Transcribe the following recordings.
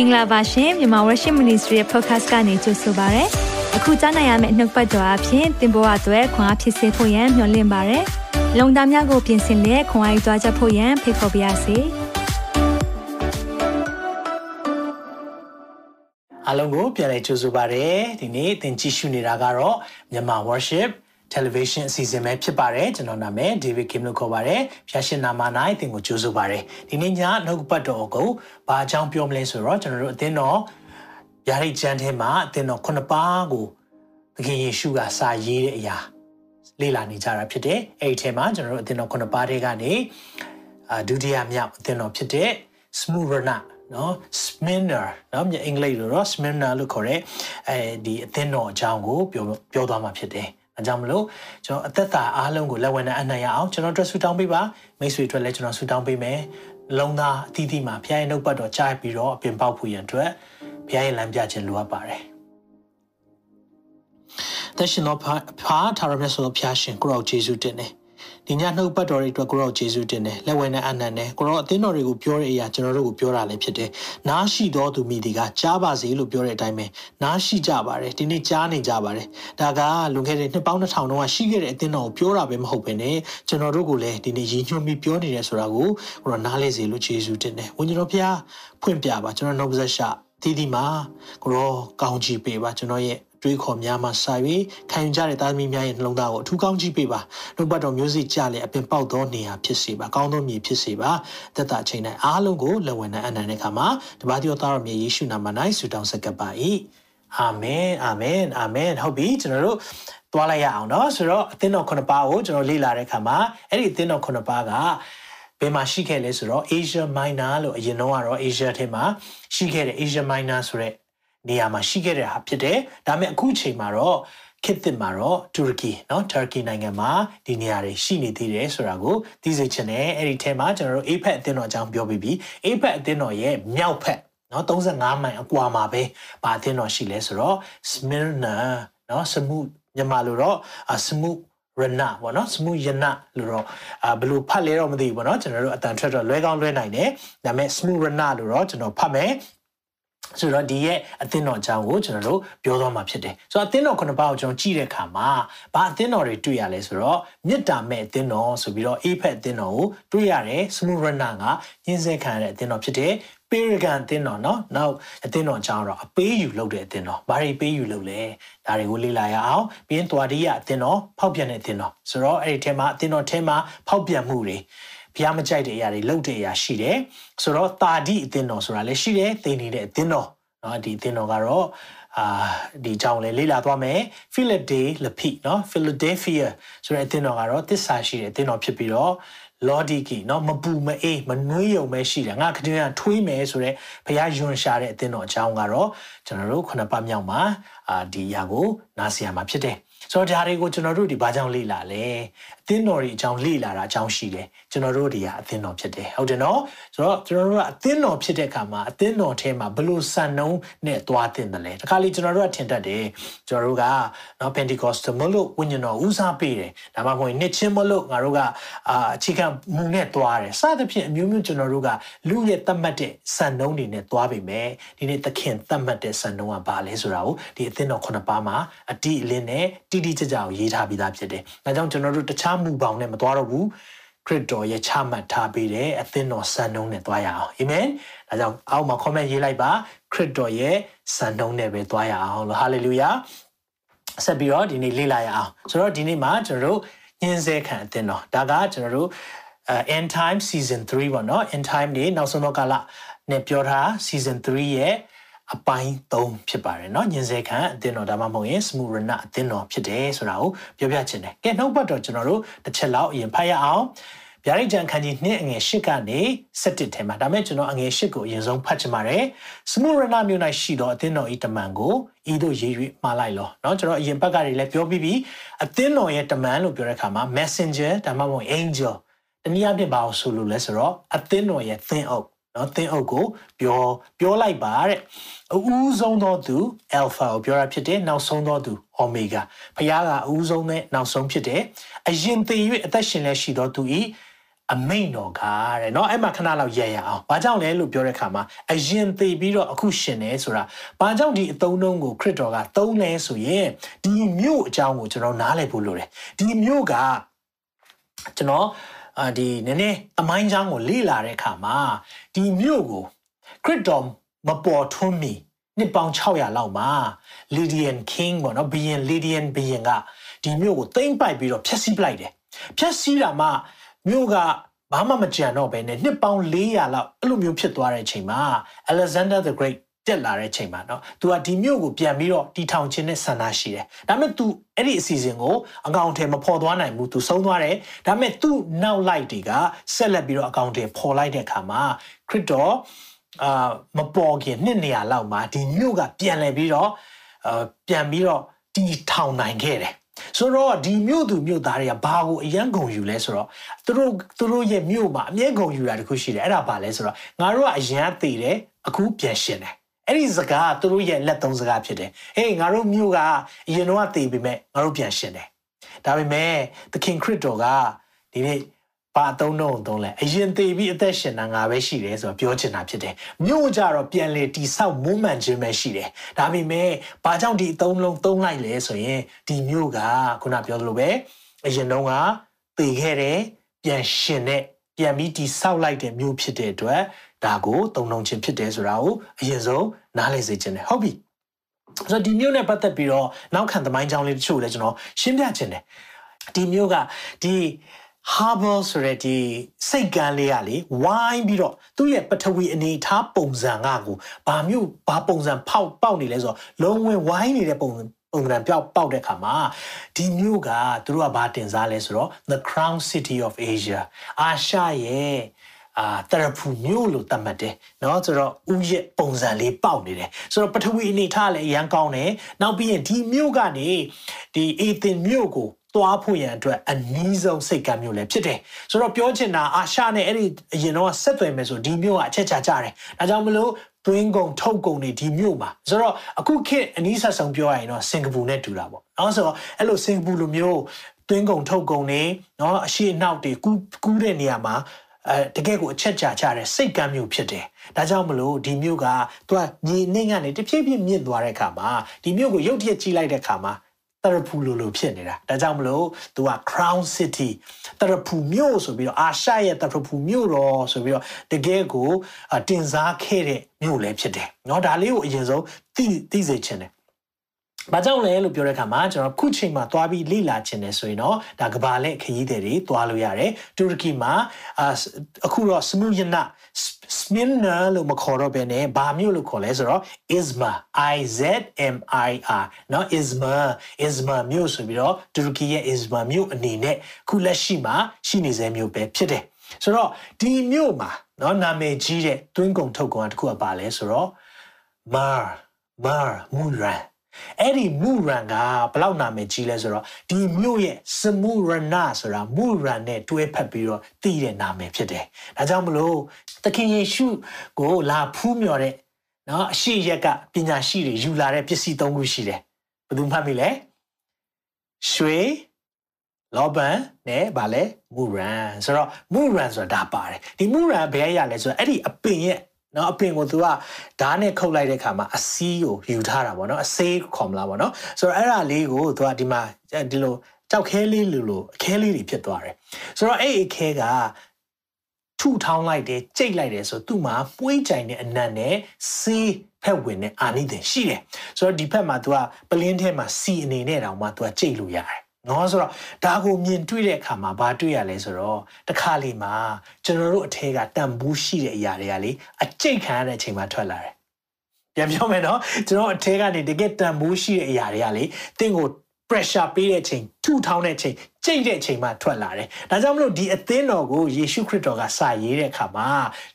င်္ဂလာပါရှင်မြန်မာ Worship Ministry ရဲ့ podcast ကနေကြိုဆိုပါရစေ။အခုကြားနိုင်ရမယ့်နှုတ်ပတ်တော်အဖြစ်သင်ပေါ်အပ်ွယ်ခွန်အားဖြစ်စေဖို့ယံမျှဝင့်ပါရစေ။လုံတာများကိုပြင်ဆင်လက်ခွန်အားယူကြားချက်ဖို့ယံဖိတ်ခေါ်ပါရစေ။အားလုံးကိုပြန်လည်ကြိုဆိုပါရစေ။ဒီနေ့သင်ကြည့်ရှုနေတာကတော့မြန်မာ Worship television အစီအစဉ်ပဲဖြစ်ပါတယ်ကျွန်တော်နာမည် David Kim လို့ခေါ်ပါတယ်ဖျာရှင်နာမ၌သင်ကိုကြိုးဆိုပါတယ်ဒီနေ့ညနှုတ်ပတ်တော်ကိုဘာအကြောင်းပြောမလဲဆိုတော့ကျွန်တော်တို့အသင်းတော်ယာရိတ်ကျမ်းထဲမှာအသင်းတော်ခုနှစ်ပါးကိုသခင်ယေရှုကစာရေးတဲ့အရာလေ့လာနေကြတာဖြစ်တယ်အဲ့ဒီထဲမှာကျွန်တော်တို့အသင်းတော်ခုနှစ်ပါးတွေကနေအာဒုတိယမြောက်အသင်းတော်ဖြစ်တဲ့ Smyrna နော် Smyrna နော်အင်္ဂလိပ်လိုတော့ Smyrna လို့ခေါ်တဲ့အဲဒီအသင်းတော်အကြောင်းကိုပြောပြောသွားမှာဖြစ်တယ်။ အဲကြောင့်မလို့ကျွန်တော်အသက်တာအားလုံးကိုလက်ဝင်နဲ့အနှံ့ရအောင်ကျွန်တော်တို့ဆူတောင်းပေးပါမိတ်ဆွေတို့လည်းကျွန်တော်ဆူတောင်းပေးမယ်။လုံသားအသီးသီးမှာဖခင်ရဲ့နှုတ်ပတ်တော်ကြားပြီးတော့အပြင်ပေါက်ဖို့ရန်အတွက်ဖခင်ရဲ့လမ်းပြခြင်းလိုအပ်ပါတယ်။သက်ရှင်သောဖာထာဝရမြတ်စွာဘုရားရှင်ကိုရောယေရှုတင်တယ်။ ဒီညနှုတ်ပတ်တော်တွေအတွက်ကိုရောယေရှုတင်တယ်လက်ဝဲနဲ့အနန္နဲ့ကိုရောအသင်းတော်တွေကိုပြောတဲ့အရာကျွန်တော်တို့ကိုပြောတာလည်းဖြစ်တယ်နားရှိတော်သူမိဒီကကြားပါစေလို့ပြောတဲ့အတိုင်းပဲနားရှိကြပါတယ်ဒီနေ့ကြားနေကြပါတယ်ဒါကလွန်ခဲ့တဲ့နှစ်ပေါင်း2000တောင်ကရှိခဲ့တဲ့အသင်းတော်ကိုပြောတာပဲမဟုတ်ဘဲနဲ့ကျွန်တော်တို့ကိုလည်းဒီနေ့ရည်ညွှန်းပြီးပြောနေတယ်ဆိုတာကိုကိုရောနားလဲစေလို့ယေရှုတင်တယ်ဝိညာဉ်တော်ဖျားဖွင့်ပြပါကျွန်တော်နှုတ်ပါဆက်တီးတီးမှာကိုရောကောင်းချီးပေးပါကျွန်တော်ရဲ့ တွေးခေါ်များမှစာ၍ခံယူကြတဲ့သားသမီးများရဲ့နှလုံးသားကိုအထူးကောင်းကြည့်ပေးပါနှုတ်ပတ်တော်မျိုးစိကြလေအပင်ပေါက်သောနေရာဖြစ်စေပါကောင်းသောမြေဖြစ်စေပါသက်တာချိန်တိုင်းအားလုံးကိုလက်ဝင်နဲ့အနန္တတဲ့အခါမှာတပါးတော်သားတော်မြေယေရှုနာမ၌ဆုတောင်းဆက်ကပ်ပါ၏အာမင်အာမင်အာမင်ဟုတ်ပြီကျွန်တော်တို့သွားလိုက်ရအောင်เนาะဆိုတော့အသင်းတော်ခုနှစ်ပါးကိုကျွန်တော်လေ့လာတဲ့အခါမှာအဲ့ဒီအသင်းတော်ခုနှစ်ပါးကဘယ်မှာရှိခဲ့လဲဆိုတော့ Asia Minor လို့အရင်တော့ကတော့ Asia ထဲမှာရှိခဲ့တဲ့ Asia Minor ဆိုတဲ့ နေရာမှာရှိခဲ့တဲ့ဟာဖြစ်တယ်ဒါပေမဲ့အခုချိန်မှာတော့ခေတ်သစ်မှာတော့တူရကီเนาะတူရကီနိုင်ငံမှာဒီနေရာတွေရှိနေသေးတယ်ဆိုတာကိုသိစေချင်တယ်အဲ့ဒီထဲမှာကျွန်တော်တို့ APEC အသင်းတော်အကြောင်းပြောပြီးပြီ APEC အသင်းတော်ရဲ့မြောက်ဖက်เนาะ35မိုင်အကွာမှာပဲဘာအသင်းတော်ရှိလဲဆိုတော့ Smyrna เนาะစမှုမြန်မာလိုတော့စမှုရနပေါ့နော်စမှုယနလို့တော့အာဘယ်လိုဖတ်လဲတော့မသိဘူးပေါ့နော်ကျွန်တော်တို့အတန်ထွက်တော့လွဲကောင်းလွဲနိုင်တယ်ဒါပေမဲ့စမှုရနလို့တော့ကျွန်တော်ဖတ်မယ် ဆိုတော့ဒီရဲ့အသင်းတော်အကြောင်းကိုကျွန်တော်တို့ပြောသွားမှာဖြစ်တယ်ဆိုတော့အသင်းတော်ခုနှစ်ပါးကိုကျွန်တော်ကြည့်တဲ့အခါမှာဘာအသင်းတော်တွေတွေ့ရလဲဆိုတော့မေတ္တာမဲ့အသင်းတော်ဆိုပြီးတော့အေဖက်အသင်းတော်ကိုတွေ့ရတယ်စမုရဏကညှင်းဆဲခံရတဲ့အသင်းတော်ဖြစ်တယ်ပေရဂန်အသင်းတော်နော်နောက်အသင်းတော်အကြောင်းတော့အပေးယူလုပ်တဲ့အသင်းတော်ဘာတွေပေးယူလုပ်လဲဒါတွေကိုလေ့လာရအောင်ပြီးရင်တွာဒီယအသင်းတော်ဖောက်ပြန်တဲ့အသင်းတော်ဆိုတော့အဲ့ဒီထဲမှာအသင်းတော်ထဲမှာဖောက်ပြန်မှုတွေ ဘုရားမကြိုက်တဲ့အရာတွေလုပ်တဲ့အရာရှိတယ်ဆိုတော့တာဒီအသင်းတော်ဆိုတာလည်းရှိတယ်သိနေတဲ့အသင်းတော်เนาะဒီအသင်းတော်ကတော့အာဒီအကြောင်းလေးလေ့လာသွားမယ် Philadelphia เนาะ Philadelphia ဆိုတဲ့အသင်းတော်ကတော့တစ္ဆာရှိတဲ့အသင်းတော်ဖြစ်ပြီးတော့လော်ဒီကီเนาะမပူမအေးမနှွေးယုံပဲရှိတယ်ငါခတင်းကထွေးမယ်ဆိုတော့ဘုရားယွန်ရှာတဲ့အသင်းတော်အကြောင်းကတော့ကျွန်တော်တို့ခုနှစ်ပတ်မြောက်မှာအာဒီအရာကိုနားဆင်ရမှာဖြစ်တယ်ဆိုတော့ဒါတွေကိုကျွန်တော်တို့ဒီဘာကြောင့်လေ့လာလဲအ သင်းတော်တွေအကြောင်းလေ့လာတာအကြောင်းရှိတယ်ကျွန်တော်တို့တွေကအသင်းတော်ဖြစ်တယ်ဟုတ်တယ်နော်ဆိုတော့ကျွန်တော်တို့ကအသင်းတော်ဖြစ်တဲ့အခါမှာအသင်းတော်ထဲမှာဘလို့စံနှုံးနဲ့သွားတင်တယ်လဲတခါလေကျွန်တော်တို့ကထင်တတ်တယ်ကျွန်တော်တို့ကနော် Pentecostal မလို့ဝိညာဉ်တော်ဦးစားပေးတယ်ဒါမှမဟုတ်နှစ်ချင်းမလို့ငါတို့ကအာအခြေခံမူနဲ့သွားတယ်စသဖြင့်အမျိုးမျိုးကျွန်တော်တို့ကလူရဲ့သတ်မှတ်တဲ့စံနှုံးတွေနဲ့သွားပြီမယ်ဒီနေ့သခင်သတ်မှတ်တဲ့စံနှုံးကဘာလဲဆိုတာကိုဒီအသင်းတော်ခုနှစ်ပါးမှာအတိအလင်းနဲ့တိတိကျကျကိုရေးထားပြီးသားဖြစ်တယ်ဒါကြောင့်ကျွန်တော်တို့တခြားမူပေါင်းနဲ့မသွားတော့ဘူးခရစ်တော်ရဲ့ချမှတ်ထားပေးတဲ့အသင်းတော်စံနှုန်းနဲ့သွားရအောင်အာမင်ဒါကြောင့်အောက်မှာ comment ရေးလိုက်ပါခရစ်တော်ရဲ့စံနှုန်းနဲ့ပဲသွားရအောင်လို့ဟာလေလုယာဆက်ပြီးတော့ဒီနေ့လေ့လာရအောင်ဆိုတော့ဒီနေ့မှာကျွန်တော်တို့ညင်စေခံအသင်းတော်ဒါကကျွန်တော်တို့ end time season 3ပေါ့နော် end time နေနောက်ဆုံးတော့ကာလနဲ့ပြောထား season 3ရဲ့ အပိုင်း3ဖြစ်ပါတယ်เนาะညင်စေခံအသင်းတော်ဒါမှမဟုတ်ရင်စမူရဏအသင်းတော်ဖြစ်တယ်ဆိုတာကိုပြောပြချင်တယ်။ကဲနှုတ်ပတ်တော်ကျွန်တော်တို့တစ်ချက်လောက်အရင်ဖတ်ရအောင်။ဗျာဒိတ်ကြံခန်းကြီး2အငယ်8ကနေ17ထဲမှာဒါမဲ့ကျွန်တော်အငယ်8ကိုအရင်ဆုံးဖတ်ချင်ပါတယ်။စမူရဏမြို့၌ရှိသောအသင်းတော်ဤတမန်ကိုဤသို့ရေး၍မှားလိုက်လော။เนาะကျွန်တော်အရင်ဘက်ကတွေလည်းပြောပြီးပြီအသင်းတော်ရဲ့တမန်လို့ပြောတဲ့အခါမှာ messenger ဒါမှမဟုတ် angel တနည်းအားဖြင့်ဘာလို့ဆိုလို့လဲဆိုတော့အသင်းတော်ရဲ့သင်းအုပ် နော်သင်အုပ်ကိုပြောပြောလိုက်ပါတဲ့အဦးဆုံးသောသူ alpha ကိုပြောတာဖြစ်တယ်နောက်ဆုံးသောသူ omega ဖခင်ကအဦးဆုံးနဲ့နောက်ဆုံးဖြစ်တယ်အရင်တည်၍အသက်ရှင်လက်ရှိသောသူဤ အမိန်တော်ကတဲ့เนาะအဲ့မှာခဏလောက်ရရအောင်။ဘာကြောင့်လဲလို့ပြောတဲ့အခါမှာအရင်သိပြီးတော့အခုရှင်နေဆိုတာဘာကြောင့်ဒီအသုံးနှုန်းကိုခရစ်တော်ကသုံးလဲဆိုရင်ဒီမြို့အကြောင်းကိုကျွန်တော်နားလည်ဖို့လိုတယ်။ဒီမြို့ကကျွန်တော်အာဒီနည်းနည်းအမိုင်းချောင်းကိုလေ့လာတဲ့အခါမှာ ဒီမြို့ကိုခရစ်တော်မပေါ်ထွန်းမီနှစ်ပေါင်း600လောက်မှာ Lydian King ပေါ့နော်ဘီယင် Lydian ဘီယင်ကဒီမြို့ကိုသိမ့်ပိုက်ပြီးတော့ဖျက်ဆီးပလိုက်တယ်ဖျက်ဆီးတာမှမြို့ကဘာမှမကြံတော့ဘဲနဲ့နှစ်ပေါင်း400လောက်အဲ့လိုမျိုးဖြစ်သွားတဲ့အချိန်မှာ Alexander the Great တက်လာတဲ့ချိန်မှာเนาะသူကဒီမြို့ကိုပြန်ပြီးတော့တီထောင်ခြင်းနဲ့ဆန္ဒရှိတယ်ဒါပေမဲ့ तू အဲ့ဒီအစီအစဉ်ကိုအကောင့်ထဲမဖော်သွားနိုင်ဘူး तू ဆုံးသွားတယ်ဒါပေမဲ့ तू နောက်လိုက်တွေကဆက်လက်ပြီးတော့အကောင့်ထဲဖော်လိုက်တဲ့အခါမှာခရစ်တော်အာမပေါ်ခင်နှစ်နေရာလောက်မှာဒီမြို့ကပြန်လဲပြီးတော့အာပြန်ပြီးတော့တီထောင်နိုင်ခဲ့တယ်ဆိုတော့ဒီမြို့သူမြို့သားတွေကဘာကိုအယံဂုံယူလဲဆိုတော့သူတို့သူတို့ရဲ့မြို့မှာအမြဲဂုံယူတာတခုရှိတယ်အဲ့ဒါဘာလဲဆိုတော့ငါတို့ကအယံသေးတယ်အခုပြန်ရှင်တယ် အဲ့ဒီစကားသူတို့ရဲ့လက်သုံးစကားဖြစ်တယ်ဟေးငါတို့မြို့ကအရင်တော့သေပေမဲ့ငါတို့ပြန်ရှင်တယ်ဒါပေမဲ့သခင်ခရစ်တော်ကဒီနေ့ဘာသုံးတော့သုံးလဲအရင်သေပြီးအသက်ရှင်တာငါပဲရှိတယ်ဆိုတော့ပြောချင်တာဖြစ်တယ်မြို့ကြတော့ပြန်လေတိဆောက်မွမ်းမံခြင်းပဲရှိတယ်ဒါပေမဲ့ဘာကြောင့်ဒီအသုံးလုံးသုံးလိုက်လဲဆိုရင်ဒီမြို့ကခုနပြောသလိုပဲအရင်တော့ကသေခဲ့တယ်ပြန်ရှင်တဲ့ပြန်ပြီးတိဆောက်လိုက်တဲ့မြို့ဖြစ်တဲ့အတွက် ဒါကိုတုံနှုံခြင်းဖြစ်တယ်ဆိုတာကိုအရင်ဆုံးနားလည်စေခြင်းတယ်ဟုတ်ပြီဆိုတော့ဒီမျိုးနဲ့ပတ်သက်ပြီးတော့နောက်ခံသမိုင်းကြောင်းလေးတချို့လည်းကျွန်တော်ရှင်းပြခြင်းတယ်ဒီမျိုးကဒီ harbor ဆိုတဲ့ဒီစိတ်ကမ်းလေးကလေဝိုင်းပြီးတော့သူ့ရဲ့ပထဝီအနေထားပုံစံကကိုဘာမျိုးဘာပုံစံဖောက်ပေါက်နေလဲဆိုတော့လုံးဝဝိုင်းနေတဲ့ပုံပုံစံပြောက်ပေါက်တဲ့ခါမှာဒီမျိုးကသူတို့ကဘာတင်စားလဲဆိုတော့ the crown city of asia အာရှရဲ့ အာတရဖူမျိုးလို့သတ်မှတ်တယ်เนาะဆိုတော့ဥယျပုံစံလေးပေါက်နေတယ်ဆိုတော့ပထဝီအနေထားလည်းအရန်ကောင်းတယ်နောက်ပြီးရင်ဒီမျိုးကနေဒီအေသင်မျိုးကိုသွားဖို့ရန်အတွက်အနည်းဆုံးစိတ်ကမ်းမျိုးလည်းဖြစ်တယ်ဆိုတော့ပြောချင်တာအာရှနဲ့အဲ့ဒီအရင်တော့ဆက်သွယ်မယ်ဆိုဒီမျိုးကအချက်ချကြတယ်ဒါကြောင့်မလို့တွင်းကုန်ထုတ်ကုန်တွေဒီမြို့မှာဆိုတော့အခုခေတ်အနည်းဆက်ဆုံးပြောရရင်တော့စင်ကာပူနဲ့တူတာပေါ့နော်ဆိုတော့အဲ့လိုစင်ကာပူလိုမျိုးတွင်းကုန်ထုတ်ကုန်တွေနော်အရှိအနောက်တွေကူးကူးတဲ့နေရာမှာ အဲတကယ်ကိုအချက်ချာချတဲ့စိတ်ကမ်းမျိုးဖြစ်တယ်။ဒါကြောင့်မလို့ဒီမြို့ကသူကညီနှင်းကနေတဖြည်းဖြည်းမြင့်သွားတဲ့အခါမှာဒီမြို့ကိုရုတ်တရက်ကြီးလိုက်တဲ့အခါမှာတရဖူလိုလိုဖြစ်နေတာဒါကြောင့်မလို့သူက crown city တရဖူမြို့ဆိုပြီးတော့အာရှရဲ့တရဖူမြို့တော်ဆိုပြီးတော့တကယ်ကိုတင်စားခဲ့တဲ့မြို့လည်းဖြစ်တယ်เนาะဒါလေးကိုအရင်ဆုံးသိသိစေချင်တယ် ။ဘာကြောင့်လဲလို့ပြောတဲ့အခါမှာကျွန်တော်ခုချိန်မှာသွားပြီးလေ့လာခြင်းတယ်ဆိုရင်တော့ဒါကဘာလက်ခရီးသည်တွေသွားလို့ရတယ်။တူရကီမှာအခုတော့စမူယနာစမင်နာလို့မခေါ်တော့ဘဲနဲ့ဘာမျိုးလို့ခေါ်လဲဆိုတော့ Izmir I Z M I R နော် Izmir Izmir မြို့ဆိုပြီးတော့တူရကီရဲ့ Izmir မြို့အနေနဲ့ခုလက်ရှိမှာရှိနေစဲမြို့ပဲဖြစ်တယ်။ဆိုတော့ဒီမြို့မှာနော်နာမည်ကြီးတဲ့တွင်းကုံထုတ်ကုံကတခုကပါလဲဆိုတော့ Mar Mar Munran အဲ့ဒီမူရန်ကဘလောက်နာမည်ကြီးလဲဆိုတော့ဒီမြို့ရဲ့စမူရနာဆိုတာမူရန်နဲ့တွဲဖက်ပြီးတော့တည်တဲ့နာမည်ဖြစ်တယ်။ဒါကြောင့်မလို့သခင်ယေရှုကိုလာဖူးမြော်တဲ့နော်အရှိရက်ကပညာရှိတွေယူလာတဲ့ပစ္စည်းသုံးခုရှိတယ်။ဘယ်သူမှတ်မိလဲ။ရွှေလောဘန်နဲ့ဗာလဲမူရန်ဆိုတော့မူရန်ဆိုတာဒါပါတယ်ဒီမူရန်ဘယ်ရလဲဆိုတော့အဲ့ဒီအပင်ရဲ့ နော်အပင်ကိုသူကဓာတ်နဲ့ခုတ်လိုက်တဲ့ခါမှာအစည်းကိုယူထားတာပေါ့နော်အစေးခေါ်မလားပေါ့နော်ဆိုတော့အဲ့ဒါလေးကိုသူကဒီမှာဒီလိုကြောက်ခဲလေးလိုလိုအခဲလေးတွေဖြစ်သွားတယ်ဆိုတော့အဲ့အခဲကထုထောင်းလိုက်တယ်ကြိတ်လိုက်တယ်ဆိုသူ့မှာပွေးကြိုင်တဲ့အနံ့နဲ့စေးဖက်ဝင်တဲ့အာနိသင်ရှိတယ်ဆိုတော့ဒီဖက်မှာ तू ကပလင်းထဲမှာစီအနေနဲ့တောင်မှ तू ကကြိတ်လို့ရတယ် နော်ဆိုတော့ဒါကိုမြင်တွေ့တဲ့အခါမှာဘာတွေ့ရလဲဆိုတော့တခါလေမှာကျွန်တော်တို့အထက်ကတန်ဘူးရှိတဲ့အရာတွေကလေအကျိတ်ခံရတဲ့အချိန်မှာထွက်လာတယ်ပြန်ပြောမယ်နော်ကျွန်တော်အထက်ကနေတကယ်တန်ဘူးရှိတဲ့အရာတွေကလေတင့်ကို pressure ပေးတဲ့အချိန်ထူထောင်းတဲ့အချိန်ကြိတ်တဲ့အချိန်မှာထွက်လာတယ်ဒါကြောင့်မလို့ဒီအသင်းတော်ကိုယေရှုခရစ်တော်ကစာရေးတဲ့အခါမှာ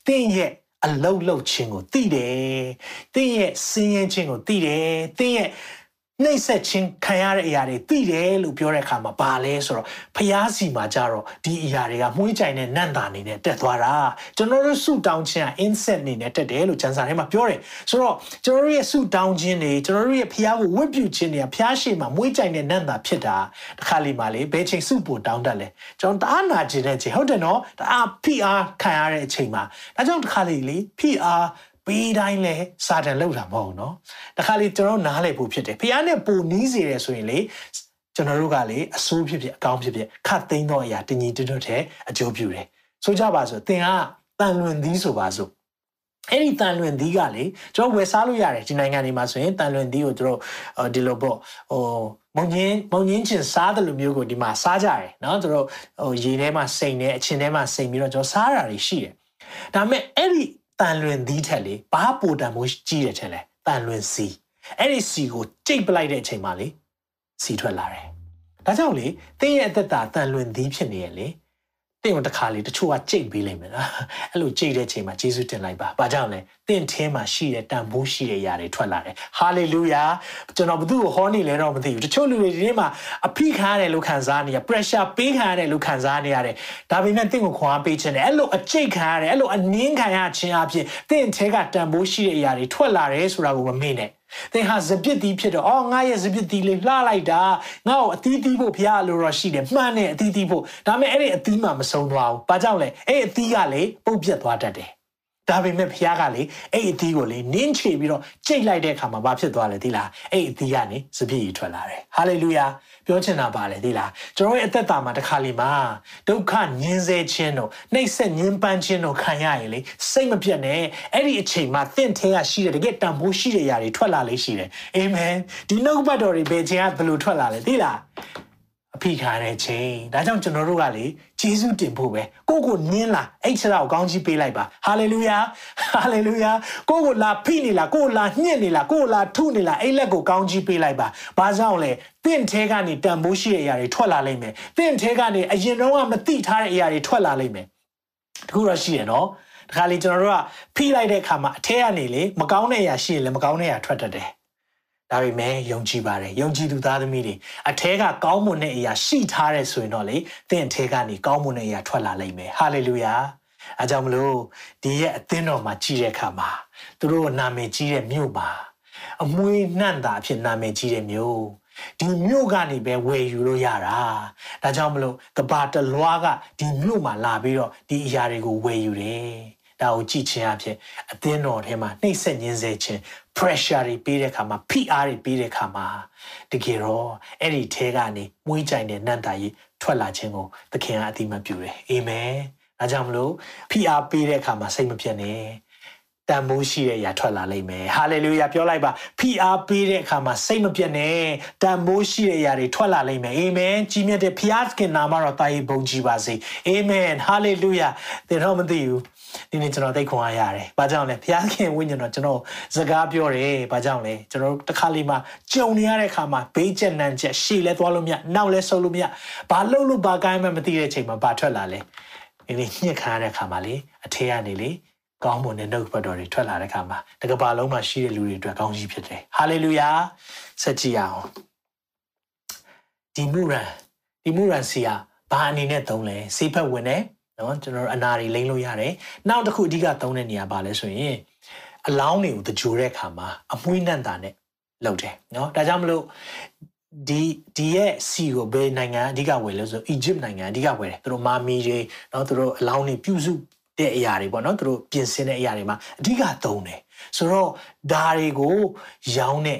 တင့်ရဲ့အလုတ်လုတ်ခြင်းကိုသိတယ်။သင်ရဲ့စင်ရင်ခြင်းကိုသိတယ်။သင်ရဲ့ နှိမ့်ဆက်ခြင်းခံရတဲ့အရာတွေသိတယ်လို့ပြောတဲ့အခါမှာဘာလဲဆိုတော့ဖျားစီမှာကြတော့ဒီအရာတွေကမှုှေးကြိုင်တဲ့နန့်တာအနေနဲ့တက်သွားတာကျွန်တော်တို့ဆုတောင်းခြင်းက inset အနေနဲ့တက်တယ်လို့ကျမ်းစာထဲမှာပြောတယ်ဆိုတော့ကျွန်တော်တို့ရဲ့ဆုတောင်းခြင်းတွေကျွန်တော်တို့ရဲ့ဖျားကိုဝတ်ပြုခြင်းတွေကဖျားရှိမှာမှုှေးကြိုင်တဲ့နန့်တာဖြစ်တာတခါလီမှာလေဘယ်ချိန်ဆုပို့တောင်းတတ်လဲကျွန်တော်တအားနာခြင်းတဲ့ချိန်ဟုတ်တယ်နော်တအားဖိအားခံရတဲ့အချိန်မှာဒါကြောင့်တခါလီလေဖိအား ပေးတိုင်းလဲစာတန်လောက်တာမဟုတ်နော်တခါလေကျွန်တော်နားလည်ဖို့ဖြစ်တယ်ဖះနဲ့ပူနီးစေတယ်ဆိုရင်လေကျွန်တော်တို့ကလေအဆိုးဖြစ်ဖြစ်အကောင်းဖြစ်ဖြစ်ခတ်သိမ်းသောအရာတင်ကြီးတွတ်တွတ်တဲ့အကျိုးပြုတယ်ဆိုကြပါစို့သင်ကတန်လွင်သီးဆိုပါစို့အဲ့ဒီတန်လွင်သီးကလေကျွန်တော်ဝယ်စားလို့ရတယ်ဒီနိုင်ငံတွေမှာဆိုရင်တန်လွင်သီးကိုတို့ဒီလိုပေါ့ဟိုမုံငင်းမုံငင်းချင်စားတယ်လို့မျိုးကိုဒီမှာစားကြတယ်เนาะတို့ဟိုရေထဲမှာစိန်နေအချင်းထဲမှာစိန်ပြီးတော့ကျွန်တော်စားရတာတွေရှိတယ်ဒါပေမဲ့အဲ့ဒီ တန်လွင်သီးထက်လေဘာပိုတန်မိုးကြီးတယ်ထင်လဲတန်လွင်စီအဲ့ဒီစီကိုကြိတ်ပလိုက်တဲ့အချိန်မှာလေစီထွက်လာတယ်ဒါကြောင့်လေတင်းရဲ့အသက်တာတန်လွင်သီးဖြစ်နေရလေ တင့်ကိုတစ်ခါလေတချို့ကကြိတ်ပေးလိုက်မယ်နော်အဲ့လိုကြိတ်တဲ့ချိန်မှာယေရှုတင်လိုက်ပါဘာကြောင့်လဲတင့်ထဲမှာရှိတဲ့တန်ဖိုးရှိတဲ့ຢာတွေထွက်လာတယ်ဟာလေလုယာကျွန်တော်ဘသူ့ကိုဟောနေလဲတော့မသိဘူးတချို့လူတွေဒီနေ့မှာအဖိခံရတယ်လို့ခံစားနေရ pressure ပေးခံရတယ်လို့ခံစားနေရတယ်ဒါပေမဲ့တင့်ကိုခွန်အားပေးခြင်းတယ်အဲ့လိုအကြိတ်ခံရတယ်အဲ့လိုအနင်းခံရခြင်းအဖြစ်တင့်ထဲကတန်ဖိုးရှိတဲ့ຢာတွေထွက်လာတယ်ဆိုတာကိုမမေ့နဲ့ သင်ဟာစပစ်တီးဖြစ်တော့အော်ငါရဲ့စပစ်တီးလေးလှလိုက်တာငါ့ကိုအသီးသီးဖို့ဖရားလိုတော့ရှိတယ်မှန်တယ်အသီးသီးဖို့ဒါပေမဲ့အဲ့ဒီအသီးမှမဆုံးသွားဘူးဘာကြောင့်လဲအဲ့ဒီအသီးကလေပုတ်ပြတ်သွားတတ်တယ် ဒါပေမဲ့ဖះကလေအဲ့အသီးကိုလေနင်းချေပြီးတော့ကြိတ်လိုက်တဲ့အခါမှာဘာဖြစ်သွားလဲသိလားအဲ့အသီးကနေစပြည့်ကြီးထွက်လာတယ်ဟာလေလုယာပြောချင်တာပါလေသိလားကျွန်တော်ရဲ့အသက်တာမှာတစ်ခါလီမှာဒုက္ခညင်းဆဲခြင်းတို့နှိပ်စက်ညင်းပန်းခြင်းတို့ခံရရင်လေစိတ်မပြတ်နဲ့အဲ့ဒီအချိန်မှာတင့်ထဲကရှိတဲ့တကယ်တန်ဖိုးရှိတဲ့ຢာတွေထွက်လာလေရှိတယ်အာမင်ဒီနှုတ်ပတ်တော်တွေဘယ်ချိန်ကဘယ်လိုထွက်လာလဲသိလား အဖိခါတဲ့ချိန်ဒါကြောင့်ကျွန်တော်တို့ကလေဂျေစုတင်ဖို့ပဲကိုကိုနင်းလာအဲ့ချက်တော့ကောင်းကြီးပေးလိုက်ပါဟာလေလုယာဟာလေလုယာကိုကိုလာဖိနေလားကိုလာညှစ်နေလားကိုလာထုနေလားအဲ့လက်ကိုကောင်းကြီးပေးလိုက်ပါဘာကြောင့်လဲတင့်ထဲကနေတန်ဖိုးရှိတဲ့အရာတွေထွက်လာလိမ့်မယ်တင့်ထဲကနေအရင်တော့မသိထားတဲ့အရာတွေထွက်လာလိမ့်မယ်တခုတော့ရှိရနော်တခါလေကျွန်တော်တို့ကဖိလိုက်တဲ့အခါမှာအထဲကနေလေမကောင်းတဲ့အရာရှိရင်လည်းမကောင်းတဲ့အရာထွက်တတ်တယ် ဒါပေမဲ့ယုံကြည်ပါတယ်ယုံကြည်သူသားသမီးတွေအထဲကကောင်းမွန်တဲ့အရာရှိထားတယ်ဆိုရင်တော့လေသင်အထဲကနေကောင်းမွန်တဲ့အရာထွက်လာလိမ့်မယ်ဟာလေလုယာအဲကြောင့်မလို့ဒီရဲ့အသင်းတော်မှာကြီးတဲ့အခါမှာသူတို့နာမည်ကြီးတဲ့မြို့မှာအမွေနှံ့တာအဖြစ်နာမည်ကြီးတဲ့မြို့ဒီမြို့ကနေပဲဝယ်ယူလို့ရတာဒါကြောင့်မလို့ကဘာတလွားကဒီမြို့မှာလာပြီးတော့ဒီအရာတွေကိုဝယ်ယူတယ်ဒါကိုကြည့်ခြင်းအဖြစ်အသင်းတော်ထဲမှာနှိမ့်ဆက်ညင်းစေခြင်း pressure တွေပေးတဲ့အခါမှာဖိအားတွေပေးတဲ့အခါမှာတကယ်တော့အဲ့ဒီထဲကနေမွေးကြိုင်တဲ့နန္တာကြီးထွက်လာခြင်းကိုသခင်ကအတိမပြုတယ်အာမင်ဒါကြောင့်မလို့ဖိအားပေးတဲ့အခါမှာစိတ်မပြတ်နဲ့ တန်မိုးရှိတဲ့အရာထွက်လာလိမ့်မယ်ဟာလေလုယာပြောလိုက်ပါဖိအားပေးတဲ့အခါမှာစိတ်မပြတ်နဲ့တန်မိုးရှိတဲ့အရာတွေထွက်လာလိမ့်မယ်အာမင်ကြီးမြတ်တဲ့ဖခင်နာမတော်တာယေဘုံကြည်ပါစေအာမင်ဟာလေလုယာသင်တော့မသိဘူးဒီနေ့ကျွန်တော်သိခွန်အားရတယ်။ဘာကြောင့်လဲ။ဘုရားခင်ဝိညာဉ်တော်ကျွန်တော်စကားပြောတယ်။ဘာကြောင့်လဲ။ကျွန်တော်တစ်ခါလေးမှကြုံနေရတဲ့အခါမှာဘေးကျက်နန်းချက်ရှေ့လဲသွားလို့မရနောက်လဲဆုပ်လို့မရဘာလို့လို့ဘာကိုင်းမှမသိတဲ့ချိန်မှာဘာထွက်လာလဲ။ဒီနေ့ညှစ်ခါရတဲ့အခါမှာလေအထေကနေလေ ကောင်းမွန်တဲ့နှုတ်ပတ်တော်တွေထွက်လာတဲ့အခါမှာတကဘာလုံးမှာရှိတဲ့လူတွေအတွက်ကောင်းကြီးဖြစ်တယ်။ဟာလေလုယာ။ဆက်ကြည့်အောင်။ဒီမူရန်ဒီမူရန်စီကဘာအနေနဲ့သုံးလဲ။စေဖက်ဝင်တယ်နော်ကျွန်တော်တို့အနာတွေလိမ့်လို့ရတယ်နောက်တစ်ခုအဓိကသုံးတဲ့နေရာပါလဲဆိုရင်အလောင်းတွေကိုတကြိုတဲ့အခါမှာအမွှေးနှံ့တာနဲ့လုပ်တယ်နော်ဒါကြောင့်မလို့ဒီဒီရဲ့စီကိုဘယ်နိုင်ငံအဓိကဝယ်လဲဆိုအီဂျစ်နိုင်ငံအဓိကဝယ်တယ်သူတို့မာမီတွေနော်သူတို့အလောင်းတွေပြုစု တဲ့အရာတွေပေါ့နော်သူတို့ပြင်ဆင်တဲ့အရာတွေမှာအဓိကသုံးတယ်ဆိုတော့ဒါတွေကိုရောင်းတဲ့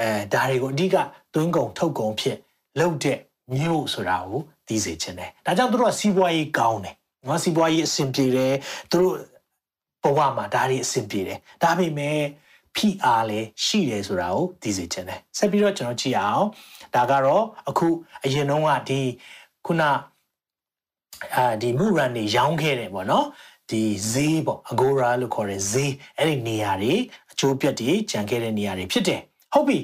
အဲဒါတွေကိုအဓိကသွင်းကုန်ထုတ်ကုန်ဖြစ်လုပ်တဲ့မျိုးဆိုတာကိုသိစေချင်တယ်ဒါကြောင့်သူတို့ကစီးပွားရေးကောင်းတယ်နော်စီးပွားရေးအဆင်ပြေတယ်သူတို့ဘဝမှာဒါတွေအဆင်ပြေတယ်ဒါပေမဲ့ဖိအားလည်းရှိတယ်ဆိုတာကိုသိစေချင်တယ်ဆက်ပြီးတော့ကျွန်တော်ကြည့်အောင်ဒါကတော့အခုအရင်တုန်းကဒီခုန အာဒီမူရန်နေရောင်းခဲ့တယ်ပေါ့နော်ဒီဈေးပေါ့အဂိုရာလို့ခေါ်တဲ့ဈေးအဲ့ဒီနေရာတွေအကျိုးပြတ်တွေကြံခဲ့တဲ့နေရာတွေဖြစ်တယ်ဟုတ်ပြီ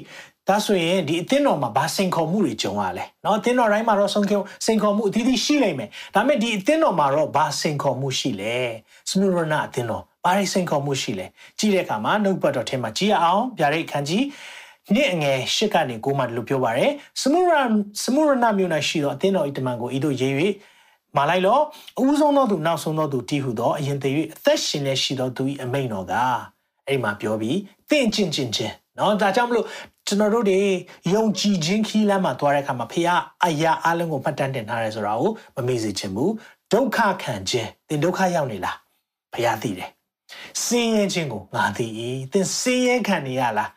ဒါဆိုရင်ဒီအသင်းတော်မှာဘာစိန်ခေါ်မှုတွေကြုံရလဲเนาะအသင်းတော်တိုင်းမှာတော့ဆုံးခေါ်စိန်ခေါ်မှုအသီးသီးရှိလိမ့်မယ်ဒါပေမဲ့ဒီအသင်းတော်မှာတော့ဘာစိန်ခေါ်မှုရှိလဲစမူရနာအသင်းတော်ဘာတွေစိန်ခေါ်မှုရှိလဲကြည့်တဲ့အခါမှာနှုတ်ပတ်တော်ထဲမှာကြည့်ရအောင်ဗျာဒိတ်ခန်းကြီး နေ့အငယ်ရှစ်ကနေကိုမှဒီလိုပြောပါရယ်စမုရစမုရနာမြို့၌ရှိသောအသင်းတော်ဤတမန်ကိုဤသို့ရေး၍ မာလိုက်လောအဦးဆုံးသောသူနောက်ဆုံးသောသူတည်ဟုသောအရင်တည်း၍အသက်ရှင်နေရှိသောသူ၏အမိန်တော်ကအဲ့မှာပြောပြီးတင့်ကျင့်ကျင့်ခြင်းเนาะဒါကြောင့်မလို့ကျွန်တော်တို့တွေယုံကြည်ခြင်းခီးလမ်းမှာသွားတဲ့အခါမှာဖခင်အရာအလုံးကိုမှတ်တမ်းတင်ထားရဲဆိုတာကိုမမေ့စေချင်ဘူးဒုက္ခခံခြင်းသင်ဒုက္ခရောက်နေလားဖခင်သိတယ်စင်းရဲခြင်းကိုငါသိ၏သင်စင်းရဲခံနေရလား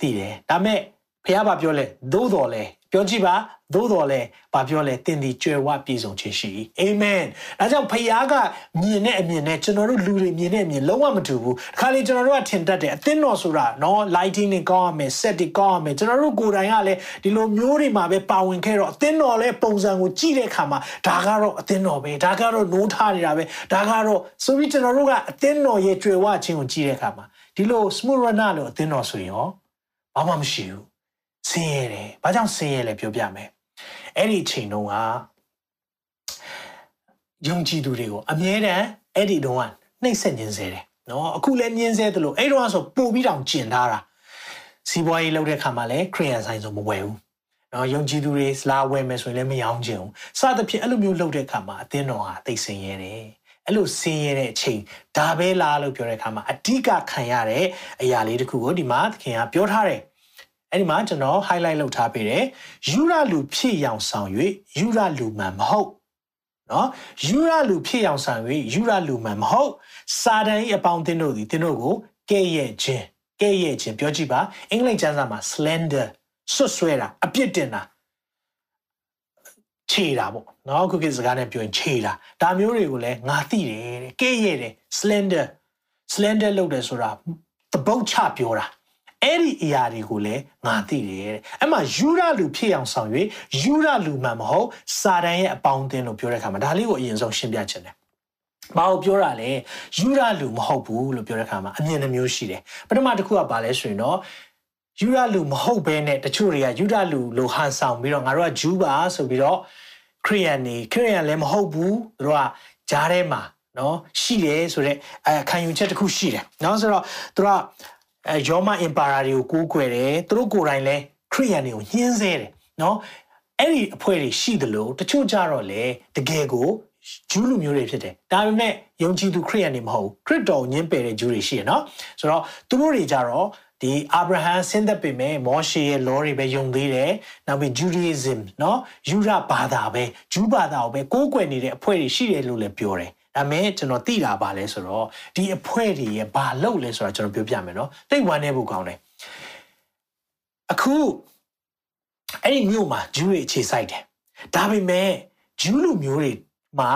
သိတယ်ဒါမဲ့ဖခင်ဘာပြောလဲသို့တော်လဲ ပြောကြည့်ပါသို့တော်လဲဘာပြောလဲတင်ဒီကြွယ်ဝပြည့်စုံခြင်းရှိအာမင်ဒါကြောင့်ဖခင်ကမြင်တဲ့အမြင်နဲ့ကျွန်တော်တို့လူတွေမြင်တဲ့အမြင်လုံးဝမတူဘူးခါလေကျွန်တော်တို့ကထင်တတ်တယ်အသင်းတော်ဆိုတာနော် lighting တွေကောင်းရမယ် set တွေကောင်းရမယ်ကျွန်တော်တို့ကိုယ်တိုင်ကလည်းဒီလိုမျိုးတွေမှာပဲပါဝင်ခဲ့တော့အသင်းတော်လည်းပုံစံကိုကြည့်တဲ့အခါမှာဒါကတော့အသင်းတော်ပဲဒါကတော့နိုးထားနေတာပဲဒါကတော့ဆိုပြီးကျွန်တော်တို့ကအသင်းတော်ရဲ့ကြွယ်ဝခြင်းကိုကြည့်တဲ့အခါမှာဒီလို smooth runner လို့အသင်းတော်ဆိုရင်ရောဘာမှမရှိဘူး ဆင်းရဲတယ်။ဘာကြောင့်ဆင်းရဲလဲပြောပြမယ်။အဲ့ဒီအချိန်တုန်းကယုံကြည်သူတွေကိုအမြဲတမ်းအဲ့ဒီတုန်းကနှိမ့်ဆက်ခြင်းစေတယ်။နော်အခုလည်းမြင်စေသလိုအဲ့တုန်းကဆိုပို့ပြီးတောင်ကျင်ထားတာ။စီးပွားရေးလုပ်တဲ့ခါမှာလည်းခရီးယန်ဆိုင်ဆိုမဝယ်ဘူး။နော်ယုံကြည်သူတွေလာဝယ်မယ်ဆိုရင်လည်းမရောင်းချင်ဘူး။စသဖြင့်အဲ့လိုမျိုးလုပ်တဲ့ခါမှာအသင်းတော်ဟာသိဆင်းရဲတယ်။အဲ့လိုဆင်းရဲတဲ့အချိန်ဒါပဲလားလို့ပြောတဲ့အခါမှာအဓိကခံရတဲ့အရာလေးတစ်ခုကိုဒီမှာသခင်ကပြောထားတယ် အဲ့ဒီမှာကျွန်တော် highlight လုပ်ထားပေးတယ်ယူရလူဖြစ်ရောင်ဆောင်၍ယူရလူမှန်မဟုတ်နော်ယူရလူဖြစ်ရောင်ဆောင်၍ယူရလူမှန်မဟုတ်စာတန်၏အပေါင်းအသင်းတို့သည်သင်တို့ကိုကဲ့ရဲ့ခြင်းကဲ့ရဲ့ခြင်းပြောကြည့်ပါအင်္ဂလိပ်ကျမ်းစာမှာ slender ဆွတ်ဆွဲတာအပြစ်တင်တာခြေတာပေါ့နော်ခုခေတ်စကားနဲ့ပြောရင်ခြေတာဒါမျိုးတွေကိုလည်းငါသိတယ်တဲ့ကဲ့ရဲ့တယ် slender slender လုပ်တယ်ဆိုတာသပုတ်ချပြောတာ အဲ့ဒီအရာတွေကိုလည်းငါသိတယ်တဲ့အဲ့မှာယူရလူဖြစ်အောင်ဆောင်၍ယူရလူမှမဟုတ်စာတန်ရဲ့အပေါင်းအသင်းလို့ပြောတဲ့အခါမှာဒါလေးကိုအရင်ဆုံးရှင်းပြချင်တယ်ဘာကိုပြောတာလဲယူရလူမဟုတ်ဘူးလို့ပြောတဲ့အခါမှာအမြင်နှမျိုးရှိတယ်ပထမတစ်ခုကဘာလဲဆိုရင်တော့ယူရလူမဟုတ်ဘဲနဲ့တချို့တွေကယူရလူလို့ဟန်ဆောင်ပြီးတော့ငါတို့ကဂျူးပါဆိုပြီးတော့ခရိယန်နေခရိယန်လည်းမဟုတ်ဘူးသူတို့ကဂျားထဲမှာနော်ရှိတယ်ဆိုတော့အဲခံယူချက်တစ်ခုရှိတယ်နော်ဆိုတော့သူက အဲယောမအင်ပါယာတွေကိုကိုးကွယ်တယ်သူတို့ကိုယ်တိုင်လည်းခရိယန်တွေကိုညှင်းဆဲတယ်နော်အဲ့ဒီအဖွဲ့တွေရှိသလိုတချို့ကြတော့လေတကယ်ကိုဂျူးလူမျိုးတွေဖြစ်တယ်ဒါပေမဲ့ယုံကြည်သူခရိယန်တွေမဟုတ်ခရစ်တော်ညှင်းပယ်တဲ့ဂျူးတွေရှိရနော်ဆိုတော့သူတို့တွေကြတော့ဒီအာဗြဟံဆင်းသက်ပေမဲ့မောရှေရဲ့ law တွေပဲယုံသေးတယ်နောက်ပြီး Judaism เนาะယူရဘာသာပဲဂျူးဘာသာကိုပဲကိုးကွယ်နေတဲ့အဖွဲ့တွေရှိတယ်လို့လည်းပြောတယ် ဒါမဲ့ကျွန်တော်သိတာပါလဲဆိုတော့ဒီအဖွဲ့တွေရဲ့ဘာလုပ်လဲဆိုတော့ကျွန်တော်ပြောပြမယ်နော်သိဝမ်းနေဖို့ကောင်းတယ်အခုအဲ့ဒီမြို့မှာဂျူးတွေအခြေစိုက်တယ်ဒါပေမဲ့ဂျူးလူမျိုးတွေမှာ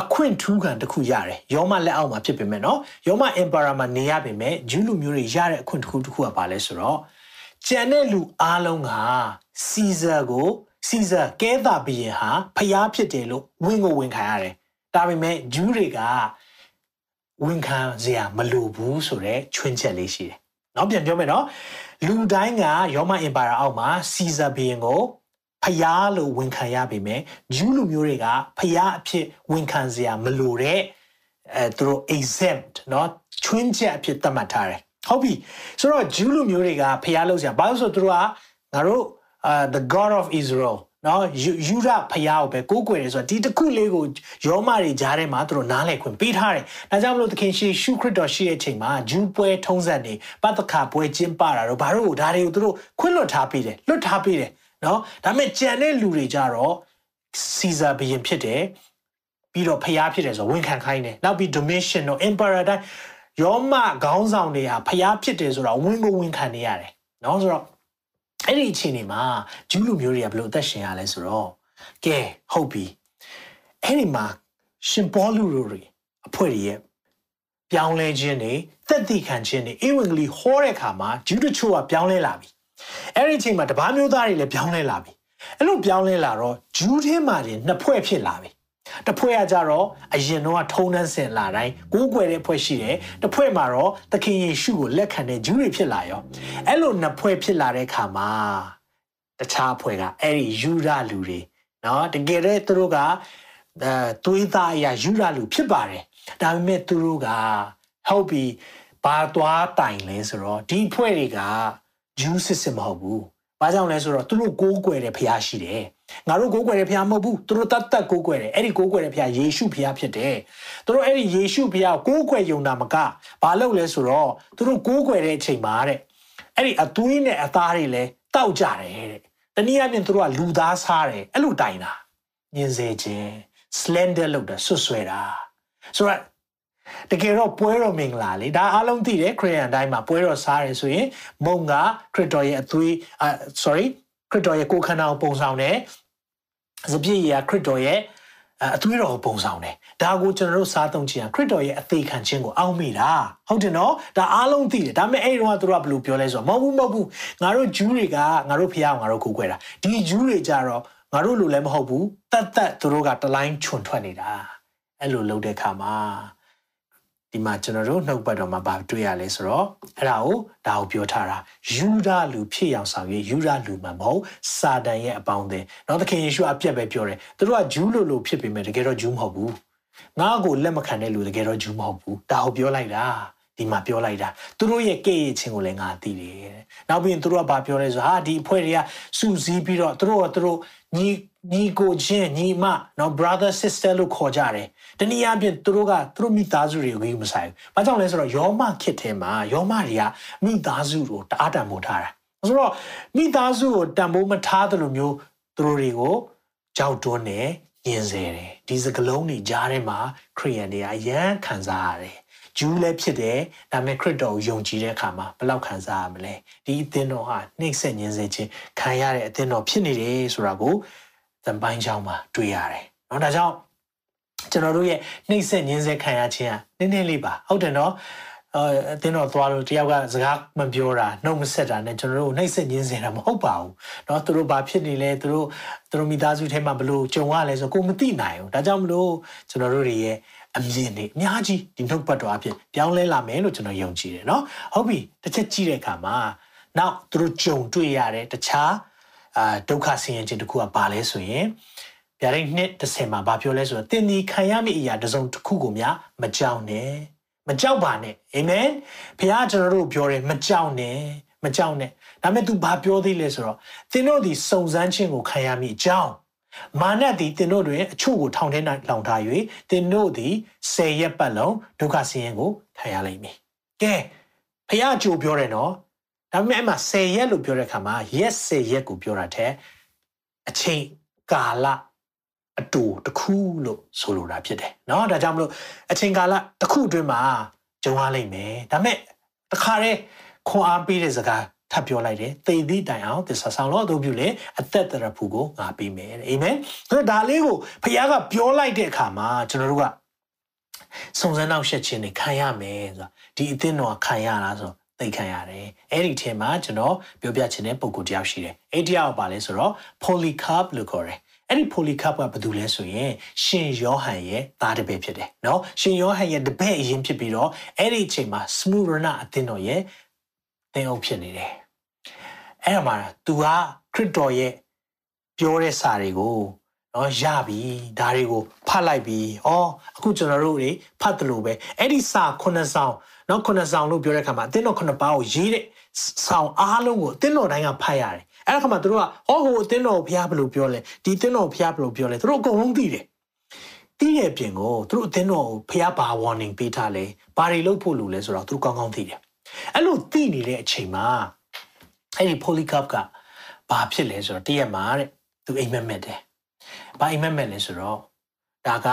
အခွင့်ထူးခံတစ်ခုရတယ်ယောမလက်အောက်မှာဖြစ်ပေမဲ့နော်ယောမအင်ပါယာမှာနေရပေမဲ့ဂျူးလူမျိုးတွေရတဲ့အခွင့်တစ်ခုတစ်ခုကဘာလဲဆိုတော့ကျန်တဲ့လူအားလုံးကစီဇာကိုစီဇာကဲတာဘီရင်ဟာဖျားဖြစ်တယ်လို့ဝင်ကိုဝင်ခံရတယ် ဒါပေမဲ့ဂျူးတွေကဝန်ခံစရာမလိုဘူးဆိုတော့ချွင်းချက်လေးရှိတယ်။နောက်ပြန်ပြောမယ်နော်လူတိုင်းကရောမအင်ပါယာအောက်မှာစီဇာဘီယင်ကိုဖျားလို့ဝန်ခံရပေမဲ့ဂျူးလူမျိုးတွေကဖျားအဖြစ်ဝန်ခံစရာမလိုတဲ့အဲသူတို့ exempt เนาะချွင်းချက်အဖြစ်သတ်မှတ်ထားတယ်။ဟုတ်ပြီဆိုတော့ဂျူးလူမျိုးတွေကဖျားလို့စရာဘာလို့ဆိုသူတို့ကငါတို့ the god of israel နော်ယူရဖျားကိုပဲကိုးကွယ်တယ်ဆိုတော့ဒီတစ်ခုလေးကိုယောမတွေကြားထဲမှာသူတို့နားလည်ခွင့်ပေးထားတယ်။ဒါကြောင့်မလို့သခင်ရှေရှုခရစ်တော်ရှိတဲ့အချိန်မှာဂျူးပွဲထုံးစံတွေပတ်သက်ခါပွဲကျင်းပတာတော့ဘာလို့ဒါတွေကိုသူတို့ခွင့်လွတ်ထားပေးတယ်လွတ်ထားပေးတယ်နော်ဒါပေမဲ့ကြံတဲ့လူတွေကြတော့စီဇာဘီရင်ဖြစ်တယ်ပြီးတော့ဖျားဖြစ်တယ်ဆိုဝန်ခံခိုင်းတယ်နောက်ပြီး dominion တော့ emperor တိုင်းယောမခေါင်းဆောင်တွေဟာဖျားဖြစ်တယ်ဆိုတော့ဝင်ကိုဝန်ခံနေရတယ်နော်ဆိုတော့ အဲ့ဒီအချိန်တွေမှာဂျူးလူမျိုးတွေကဘယ်လိုအသက်ရှင်ရလဲဆိုတော့ကဲဟုတ်ပြီအဲ့ဒီမှာရှင်ပေါလုတို့တွေအဖွဲ့တွေရဲ့ပြောင်းလဲခြင်းတွေသက်တည်ခံခြင်းတွေဧဝံဂေလိဟောတဲ့အခါမှာဂျူးတချို့ကပြောင်းလဲလာပြီအဲ့ဒီအချိန်မှာတပားမျိုးသားတွေလည်းပြောင်းလဲလာပြီအဲ့လိုပြောင်းလဲလာတော့ဂျူးထဲမှာတွေနှစ်ဖွဲ့ဖြစ်လာပြီ တဖွဲ့ကကြတော့အရင်တော့ထုံနှန်းစင်လာတိုင်းကိုးကွယ်တဲ့ဖွဲ့ရှိတယ်တဖွဲ့မှာတော့သခင်ယေရှုကိုလက်ခံတဲ့ဂျူးတွေဖြစ်လာရောအဲ့လိုနှစ်ဖွဲ့ဖြစ်လာတဲ့အခါမှာတခြားဖွဲ့ကအဲ့ဒီယူရလူတွေနော်တကယ်တော့သူတို့ကအဲသွေးသားအရာယူရလူဖြစ်ပါတယ်ဒါပေမဲ့သူတို့ကဟုတ်ပြီဘာသွားတိုင်လဲဆိုတော့ဒီဖွဲ့တွေကဂျူးစစ်စစ်မဟုတ်ဘူး။ဘာကြောင့်လဲဆိုတော့သူတို့ကိုးကွယ်တဲ့ဖျားရှိတယ်။ ငါတို့ကိုးကွယ်တဲ့ဖျားမဟုတ်ဘူး။သူတို့တတ်တတ်ကိုးကွယ်တယ်။အဲ့ဒီကိုးကွယ်တဲ့ဖျားယေရှုဖျားဖြစ်တယ်။သူတို့အဲ့ဒီယေရှုဖျားကိုးကွယ်ယုံတာမကဘာလုပ်လဲဆိုတော့သူတို့ကိုးကွယ်တဲ့အချိန်မှာတဲ့အဲ့ဒီအသွေးနဲ့အသားတွေလည်းတောက်ကြတယ်တဲ့။တနည်းအားဖြင့်သူတို့ကလူသားစားတယ်အဲ့လိုတိုင်တာညင်စေခြင်း slender လုပ်တာဆွဆွဲတာဆိုတော့တကယ်တော့ပွဲတော်မင်္ဂလာလေဒါအားလုံးသိတယ်ခရစ်ယာန်တိုင်းမှာပွဲတော်စားရဲဆိုရင်မုံကခရစ်တော်ရဲ့အသွေးအာ sorry ခ ရစ်တော်ရဲ့ကိုယ်ခန္ဓာကိုပုံဆောင်တယ်စပြည့်ရခရစ်တော်ရဲ့အသွေးတော်ကိုပုံဆောင်တယ်ဒါကိုကျွန်တော်တို့စားသုံးခြင်းခရစ်တော်ရဲ့အသေးခံခြင်းကိုအောက်မိတာဟုတ်တယ်နော်ဒါအားလုံးသိတယ်ဒါပေမဲ့အဲ့ဒီတော့သူတို့ကဘယ်လိုပြောလဲဆိုတော့မဟုတ်ဘူးမဟုတ်ဘူးငါတို့ဂျူးတွေကငါတို့ဖះအောင်ငါတို့ကိုကိုွယ်တာဒီဂျူးတွေကြတော့ငါတို့လိုလည်းမဟုတ်ဘူးတတ်တတ်သူတို့ကတလိုင်းခြုံထွက်နေတာအဲ့လိုလုပ်တဲ့ခါမှာ ဒီမှာကျွန်တော်တို့နှုတ်ပတ်တော်မှာဗာတွေ့ရလဲဆိုတော့အဲ့ဒါကိုဒါကိုပြောထားတာယူဒလူဖြစ်အောင်ဆောင်ရွေးယူဒလူမှမဟုတ်စာတန်ရဲ့အပေါင်းအသင်းနောက်သခင်ယေရှုအပြက်ပဲပြောတယ်သူတို့ကဂျူးလိုလိုဖြစ်ပေမဲ့တကယ်တော့ဂျူးမဟုတ်ဘူးငါ့ကိုလက်မခံတဲ့လူတကယ်တော့ဂျူးမဟုတ်ဘူးဒါကိုပြောလိုက်တာဒီမှာပြောလိုက်တာသူတို့ရဲ့ကဲ့ရဲ့ခြင်းကိုလည်းငါသိတယ်တဲ့နောက်ပြီးရင်သူတို့ကဘာပြောလဲဆိုဟာဒီအဖွဲ့တွေကစူစည်းပြီးတော့သူတို့ကသူတို့ညီညီကိုချင်းညီမနော် brother sister လို့ခေါ်ကြတယ် တနည်းအားဖြင့်သူတို့ကသူတို့မိသားစုတွေကိုကြီးမဆိုင်ဘူးဘာကြောင့်လဲဆိုတော့ယောမခစ်ထဲမှာယောမတွေကမိသားစုကိုတအားတန်ဖိုးထားတာဆိုတော့မိသားစုကိုတန်ဖိုးမထားသလိုမျိုးသူတို့တွေကိုကြောက်တွန်းနေညင်စေတယ်ဒီစကလုံးတွေကြားထဲမှာခရိယန်တွေကအရန်ခံစားရတယ်ဂျူးလည်းဖြစ်တယ်ဒါပေမဲ့ခရစ်တော်ကိုယုံကြည်တဲ့အခါမှာဘလောက်ခံစားရမလဲဒီအသင်းတော်ဟာနှိမ့်ဆက်ညှင်းဆဲခြင်းခံရတဲ့အသင်းတော်ဖြစ်နေတယ်ဆိုတာကိုသံပိုင်းချောင်းမှာတွေ့ရတယ်။နော်ဒါကြောင့် ကျွန်တော်တို့ရဲ့နှိမ့်ဆက်ညင်စေခံရခြင်းဟာနည်းနည်းလေးပါဟုတ်တယ်เนาะအတင်းတော့သွားလို့တယောက်ကစကားမပြောတာနှုတ်မဆက်တာနဲ့ကျွန်တော်တို့နှိမ့်ဆက်ညင်းစေတာမဟုတ်ပါဘူးเนาะသူတို့ဘာဖြစ်နေလဲသူတို့သူတို့မိသားစုထဲမှာဘလို့ကြုံရလဲဆိုကိုမသိနိုင်ဘူးဒါကြောင့်မလို့ကျွန်တော်တို့တွေရဲ့အမြင်တွေအများကြီးဒီနှုတ်ပတ်တော်အဖြစ်ပြောင်းလဲလာမယ်လို့ကျွန်တော်ယုံကြည်တယ်เนาะဟုတ်ပြီတစ်ချက်ကြည့်တဲ့အခါမှာနောက်သူတို့ကြုံတွေ့ရတဲ့တခြားအာဒုက္ခဆင်းရဲခြင်းတစ်ခုကဘာလဲဆိုရင် ဗျာဒိတ်နှစ်30မှာဘာပြောလဲဆိုတော့တင်ဒီခံရမယ့်အရာတစ်စုံတစ်ခုကိုများမကြောက်နဲ့မကြောက်ပါနဲ့အာမင်ဘုရားကျွန်တော်တို့ပြောတယ်မကြောက်နဲ့မကြောက်နဲ့ဒါပေမဲ့ तू ဘာပြောသေးလဲဆိုတော့သင်တို့ဒီစုံစမ်းခြင်းကိုခံရမိအကြောင်းမာနသည်သင်တို့တွင်အချို့ကိုထောင်ထဲ၌လောင်ထား၍သင်တို့သည်ဆယ်ရက်ပတ်လုံးဒုက္ခဆင်းရဲကိုခံရလိမ့်မည်ကဲဖះကြိုပြောတယ်နော်ဒါပေမဲ့အမှဆယ်ရက်လို့ပြောတဲ့အခါမှာ yes ဆယ်ရက်ကိုပြောတာတဲ့ အချိန်ကာလ အတူတစ်ခုလို့ဆိုလိုတာဖြစ်တယ်เนาะဒါကြောင့်မလို့အချိန်ကာလတစ်ခုအတွင်းမှာကြုံရလိမ့်မယ်ဒါပေမဲ့တခါတည်းခွန်အားပေးတဲ့စကားထပ်ပြောလိုက်တယ်သေသည့်တိုင်အောင်သစ္စာဆောင်လို့အတူပြုလေအသက်တရဖူကိုငါပေးမယ်အာမင်ဆိုတော့ဒါလေးကိုဖခင်ကပြောလိုက်တဲ့အခါမှာကျွန်တော်တို့ကစုံစမ်းနောက်ဆက်ခြင်းတွေခံရမယ်ဆိုတာဒီအသင်းတော်ခံရလားဆိုသိခံရတယ်အဲ့ဒီထဲမှာကျွန်တော်ပြောပြချင်တဲ့ပုံကိုတယောက်ရှိတယ်အဲ့ဒီတယောက်ပါလဲဆိုတော့ polycarp လို့ခေါ်တယ် အဲ့ဒီပိုလီကပ်ကဘာတူလဲဆိုရင်ရှင်ယောဟန်ရဲ့သားတပည့်ဖြစ်တယ်နော်ရှင်ယောဟန်ရဲ့တပည့်အရင်ဖြစ်ပြီးတော့အဲ့ဒီအချိန်မှာစမုရဏအသင်းတော်ရဲ့သင်းအုပ်ဖြစ်နေတယ်အဲ့ဒါမှာ तू ကခရစ်တော်ရဲ့ပြောတဲ့စာတွေကိုနော်ရပြီဒါတွေကိုဖတ်လိုက်ပြီဩအခုကျွန်တော်တို့တွေဖတ်တယ်လို့ပဲအဲ့ဒီစာခုနှစ်ဆောင်နော်ခုနှစ်ဆောင်လို့ပြောတဲ့အခါမှာအသင်းတော်ခုနှစ်ပါးကိုရေးတဲ့ဆောင်အားလုံးကိုအသင်းတော်တိုင်းကဖတ်ရတယ် အဲ့ဒါခါမှာတို့ကဟောဟိုအသင်းတော်ဘုရားဘယ်လိုပြောလဲဒီအသင်းတော်ဘုရားဘယ်လိုပြောလဲတို့အကုန်လုံးသိတယ်။သိတဲ့ပြင်ကိုတို့အသင်းတော်ကိုဘုရားဘာ warning ပေးထားလဲဘာတွေလုပ်ဖို့လိုလဲဆိုတော့တို့ကောင်းကောင်းသိတယ်။အဲ့လိုသိနေတဲ့အချိန်မှာအဲ့ဒီ polycarp ကဘာဖြစ်လဲဆိုတော့တည့်ရမှာတဲ့သူအိမ်မက်မက်တယ်။ဘာအိမ်မက်မက်လဲဆိုတော့ဒါက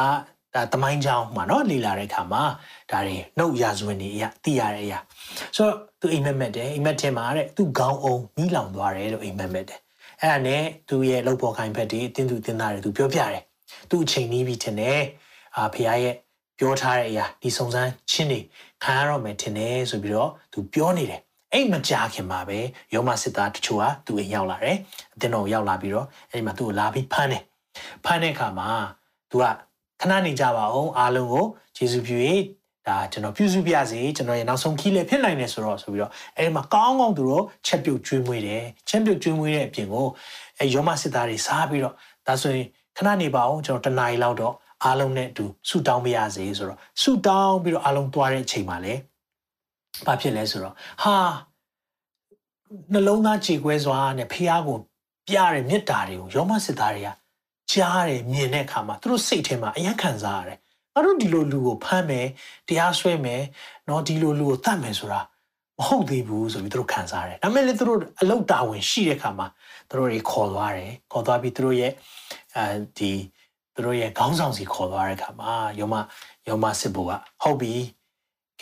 ဒါသမိုင်းကြောင်းမှာနော်လေ့လာတဲ့အခါမှာဒါတွေနှုတ်ရာဇဝင်တွေအရာသိရတဲ့အရာဆိုတော့သူအိမ်မက်မက်တယ်အိမ်မက်တင်မှာတဲ့သူခေါင်းအောင်မိလောင်သွားတယ်လို့အိမ်မက်မက်တယ်အဲ့ဒါနဲ့သူရဲ့လှုပ်ပေါ်ခိုင်ဖက်တွေအတင်းသူတင်းသားတွေသူပြောပြတယ်သူအချိန်နှီးပြီးတင်တယ်အာဖခင်ရဲ့ပြောထားတဲ့အရာဒီစုံစမ်းချင်းတွေခံရတော့မယ်တင်တယ်ဆိုပြီးတော့သူပြောနေတယ်အိမ်မကြခင်မှာပဲယောမစစ်သားတချို့ကသူ့အိမ်ရောက်လာတယ်အတင်းတော်ရောက်လာပြီးတော့အဲ့ဒီမှာသူ့ကိုလာပြီးဖမ်းတယ်ဖမ်းတဲ့အခါမှာသူက ခဏနေကြပါအောင်အားလုံးကိုယေရှုပြု၍ဒါကျွန်တော်ပြုစုပြစေကျွန်တော်ရဲ့နောက်ဆုံးခီးလည်းဖြစ်နိုင်တယ်ဆိုတော့ဆိုပြီးတော့အဲ့ဒီမှာကောင်းကောင်းသူတို့ချက်ပြုတ်ကျွေးမွေးတယ်ချက်ပြုတ်ကျွေးမွေးတဲ့အပြင်ကိုအဲယောမစစ်သားတွေစားပြီးတော့ဒါဆိုရင်ခဏနေပါအောင်ကျွန်တော်တနားရီလောက်တော့အားလုံးနဲ့အတူဆူတောင်းပေးရစေဆိုတော့ဆူတောင်းပြီးတော့အားလုံးသွားတဲ့အချိန်မှာလည်းဘာဖြစ်လဲဆိုတော့ဟာနှလုံးသားကြေကွဲစွာနဲ့ဖះကိုပြရတဲ့မေတ္တာတွေကိုယောမစစ်သားတွေက ကြားတယ်မြင်တဲ့အခါမှာသူတို့စိတ်ထဲမှာအယံခံစားရတယ်ငါတို့ဒီလိုလူကိုဖမ်းမယ်တရားစွဲမယ်เนาะဒီလိုလူကိုတတ်မယ်ဆိုတာမဟုတ်သေးဘူးဆိုပြီးသူတို့ခံစားရတယ်ဒါပေမဲ့လည်းသူတို့အလုတ်တာဝန်ရှိတဲ့အခါမှာသူတို့တွေခေါ်သွားတယ်ခေါ်သွားပြီးသူတို့ရဲ့အဲဒီသူတို့ရဲ့ခေါင်းဆောင်စီခေါ်သွားတဲ့အခါမှာယောမယောမစစ်ဘိုလ်ကဟုတ်ပြီ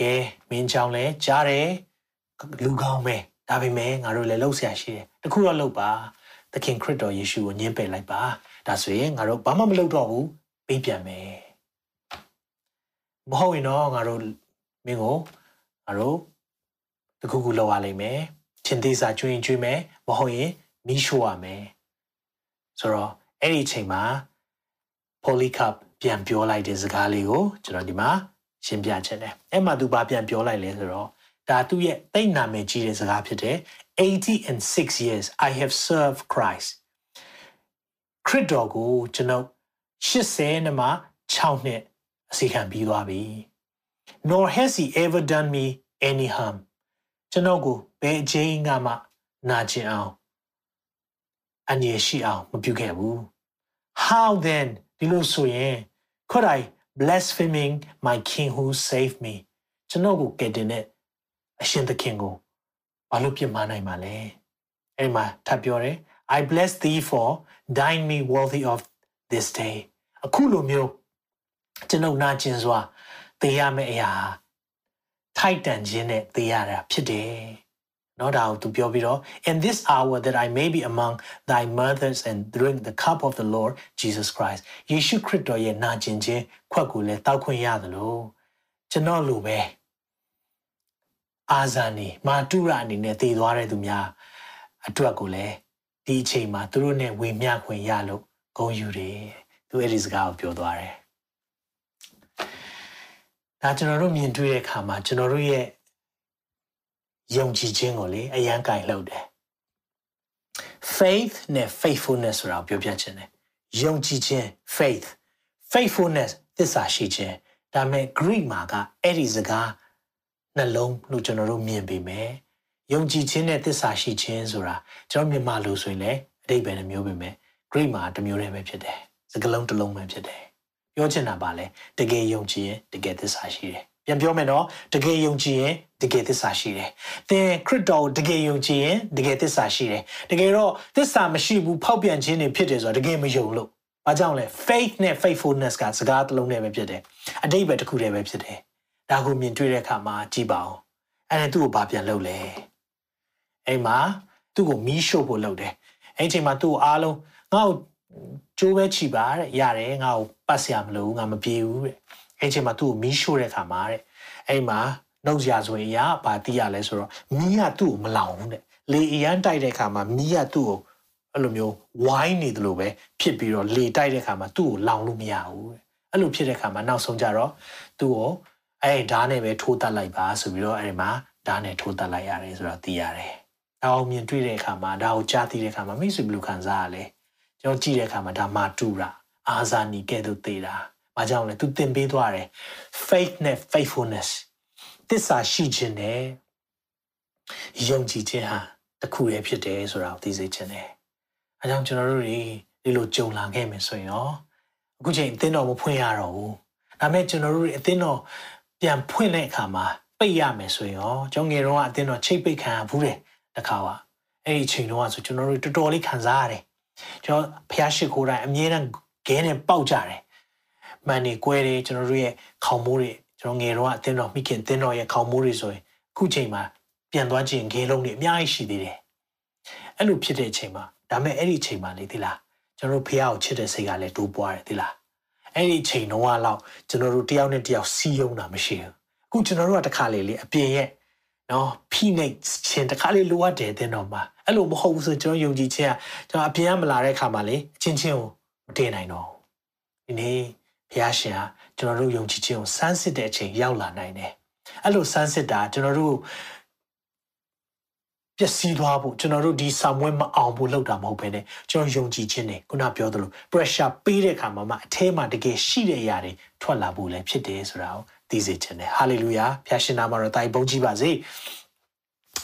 ကဲမင်းချောင်းလဲကြားတယ်လူကောင်းပဲဒါပေမဲ့ငါတို့လည်းလှုပ်ရှားရှိတယ်တခုတော့လှုပ်ပါသခင်ခရစ်တော်ယေရှုကိုညှင်းပယ်လိုက်ပါ ဒါဆိုရင်ငါတို့ဘာမှမလုပ်တော့ဘူးပေးပြန်မယ်မဟုတ်ရင်တော့ငါတို့မင်းကိုငါတို့တခုခုလောက်ရလိမ့်မယ်ချင်းသေးစာကျွင်းကျွေးမယ်မဟုတ်ရင်မီးရှို့ရမယ်ဆိုတော့အဲ့ဒီအချိန်မှာ polycarp ပြန်ပြောလိုက်တဲ့စကားလေးကိုကျွန်တော်ဒီမှာရှင်းပြချင်တယ်အဲ့မှာသူဘာပြန်ပြောလိုက်လဲဆိုတော့ဒါသူ့ရဲ့တိတ်နာမည်ကြီးတဲ့စကားဖြစ်တယ်80 and 6 years I have served Christ ခရစ်တော်ကိုကျွန်တော်80နဲ့မှ6နှစ်အစီခံပြီးသွားပြီ nor has he ever done me any harm ကျွန်တော်ကိုဘယ်အချိန်ကမှနာကျင်အောင်အနေရှိအောင်မပြုခဲ့ဘူး how then ဒီလိုဆိုရင် could I blaspheming my king who saved me ကျွန်တော်ကိုကယ်တင်တဲ့အရှင်သခင်ကိုဘာလို့ပြစ်မှားနိုင်မှာလဲအဲ့မှာထပ်ပြောတယ် I bless thee for dying me worthy of this day အခုလိုမျိုးကျွန်ုပ်နာကျင်စွာသေရမယ့်အရာထိုက်တန်ခြင်းနဲ့သေရတာဖြစ်တယ်နော်ဒါကိုသူပြောပြီးတော့ in this hour that I may be among thy mothers and drink the cup of the Lord Jesus Christ ယေရှုခရစ်တော်ရဲ့နာကျင်ခြင်းခွက်ကိုလည်းတောက်ခွင့်ရသလိုကျွန်တော်လိုပဲအာဇာနေမာတုရအနေနဲ့တည်သွားတဲ့သူများအတွက်ကိုလည်း ဒီအချိန်မှာသူတို့နဲ့ဝေမျှခွင့်ရလို့ဂုဏ်ယူတယ်သူအဲ့ဒီစကားကိုပြောသွားတယ်ဒါကျွန်တော်တို့မြင်တွေ့တဲ့အခါမှာကျွန်တော်တို့ရဲ့ယုံကြည်ခြင်းကိုလေအယံကင်လုပ်တယ် faith နဲ့ faithfulness ဆိုတာပြောပြချင်တယ်ယုံကြည်ခြင်း faith faithfulness သစ္စာရှိခြင်းဒါမဲ့ Greek မှာကအဲ့ဒီစကားနှလုံးလို့ကျွန်တော်တို့မြင်ပေမဲ့ ယုံကြည်ခြင်းနဲ့သစ္စာရှိခြင်းဆိုတာကျွန်တော်မြန်မာလိုဆိုရင်လည်းအတိတ်ပဲနှမျိုးပဲမဲ့ Greek မှာတစ်မျိုးတည်းပဲဖြစ်တယ်စကားလုံးတစ်လုံးပဲဖြစ်တယ်ပြောချင်တာပါလဲတကယ်ယုံကြည်ရင်တကယ်သစ္စာရှိတယ်ပြန်ပြောမယ်နော်တကယ်ယုံကြည်ရင်တကယ်သစ္စာရှိတယ်သင်ခရစ်တော်ကိုတကယ်ယုံကြည်ရင်တကယ်သစ္စာရှိတယ်တကယ်တော့သစ္စာမရှိဘူးဖောက်ပြန်ခြင်းတွေဖြစ်တယ်ဆိုတာတကယ်မယုံလို့ဘာကြောင့်လဲ faith နဲ့ faithfulness ကစကားတစ်လုံးနဲ့ပဲဖြစ်တယ်အတိတ်ပဲတစ်ခုတည်းပဲဖြစ်တယ်ဒါကိုမြင်တွေ့တဲ့အခါမှာကြည်ပါအောင်အဲ့ဒါသူ့ကိုဘာပြန်လုပ်လဲ အဲ့မှာသူ့ကိုမီးရှို့ဖို့လုပ်တယ်အဲ့ဒီအချိန်မှာသူ့ကိုအားလုံးငါ့ကိုကျိုးပဲချီပါတဲ့ရတယ်ငါ့ကိုပတ်စရာမလိုဘူးငါမပြေဘူးတဲ့အဲ့ဒီအချိန်မှာသူ့ကိုမီးရှို့တဲ့အခါမှာတဲ့အဲ့မှာနှုတ်ရဆိုရင်ရဘာတီးရလဲဆိုတော့မီးကသူ့ကိုမလောင်ဘူးတဲ့လေအရန်တိုက်တဲ့အခါမှာမီးကသူ့ကိုအဲ့လိုမျိုးဝိုင်းနေတယ်လို့ပဲဖြစ်ပြီးတော့လေတိုက်တဲ့အခါမှာသူ့ကိုလောင်လို့မရဘူးတဲ့အဲ့လိုဖြစ်တဲ့အခါမှာနောက်ဆုံးကြတော့သူ့ကိုအဲ့ဓာတ်နဲ့ပဲထိုးတက်လိုက်ပါဆိုပြီးတော့အဲ့ဒီမှာဓာတ်နဲ့ထိုးတက်လိုက်ရတယ်ဆိုတော့သိရတယ်။ဒါ အောင်မြင်တွေ့တဲ့အခါမှာဒါကိုကြားသိတဲ့အခါမှာမိတ်ဆွေဘယ်လိုခံစားရလဲ။ကျွန်တော်ကြည့်တဲ့အခါမှာဒါမာတူတာအာဇာနီကဲ့သို့သိတာ။ဘာကြောင့်လဲ။ तू သင်ပေးသွားတယ်။ faith နဲ့ faithfulness သစ္စာရှိခြင်းနဲ့ယုံကြည်ခြင်းဟာတစ်ခုတည်းဖြစ်တယ်ဆိုတာကိုသိစေချင်တယ်။အဲကြောင့်ကျွန်တော်တို့တွေဒီလိုကြုံလာခဲ့မယ်ဆိုရင်ရောအခုချိန်အသင်းတော်မဖွင့်ရတော့ဘူး။ဒါပေမဲ့ကျွန်တော်တို့တွေအသင်းတော်ပြန်ဖွင့်တဲ့အခါမှာပိတ်ရမယ်ဆိုရင်ရောကျွန်ငယ်တော့အတင်းတော့ချိတ်ပိတ်ခံရဘူးတယ် တခါပါအဲ့ဒီချိန်တော့ဆိုကျွန်တော်တို့တော်တော်လေးခံစားရတယ်ကျွန်တော်ဖျားရှိခိုးတိုင်းအမြဲတမ်းခဲနဲ့ပေါက်ကြတယ်မှန်နေကွဲတယ်ကျွန်တော်တို့ရဲ့ခေါင်မိုးတွေကျွန်တော်ငယ်တော့အတင်းတော့မိခင်အတင်းတော့ရဲ့ခေါင်မိုးတွေဆိုရင်အခုချိန်မှာပြန်သွားခြင်းခဲလုံးတွေအများကြီးရှိသေးတယ်အဲ့လိုဖြစ်တဲ့အချိန်မှာဒါမဲ့အဲ့ဒီအချိန်မှာလေဒီလားကျွန်တော်တို့ဖះကိုချစ်တဲ့စိတ်ကလည်းတိုးပွားတယ်ဒီလားအဲ့ဒီချိန်တော့လောက်ကျွန်တော်တို့တယောက်နဲ့တယောက်စီးယုံတာမရှိဘူးအခုကျွန်တော်တို့ကတခါလေလေအပြင်ရဲ့ နော်ဖိနှိတ်ခြင်းတခါလေလိုအပ်တယ်တဲ့တော့မှာအဲ့လိုမဟုတ်ဘူးဆိုကျွန်တော်ယုံကြည်ခြင်းကကျွန်တော်အပြင်ကမလာတဲ့ခါမှာလေအချင်းချင်းကိုမတင်နိုင်တော့ဒီနေ့ဘုရားရှင်ကကျွန်တော်တို့ယုံကြည်ခြင်းကိုစမ်းစစ်တဲ့အချိန်ရောက်လာနိုင်တယ်အဲ့လိုစမ်းစစ်တာကျွန်တော်တို့ပျက်စီးသွားဖို့ကျွန်တော်တို့ဒီဆာမွဲမအောင်ဖို့လုပ်တာမဟုတ်ဘဲနဲ့ကျွန်တော်ယုံကြည်ခြင်းနဲ့ခုနပြောသလို pressure ပေးတဲ့အခါမှာမှအထဲမှာတကယ်ရှိတဲ့အရာတွေထွက်လာဖို့လည်းဖြစ်တယ်ဆိုတာကို သိစေခြင်းနဲ့ hallelujah ဖျာရှင်နာမှာတော့တိုင်ပုံကြည့်ပါစေ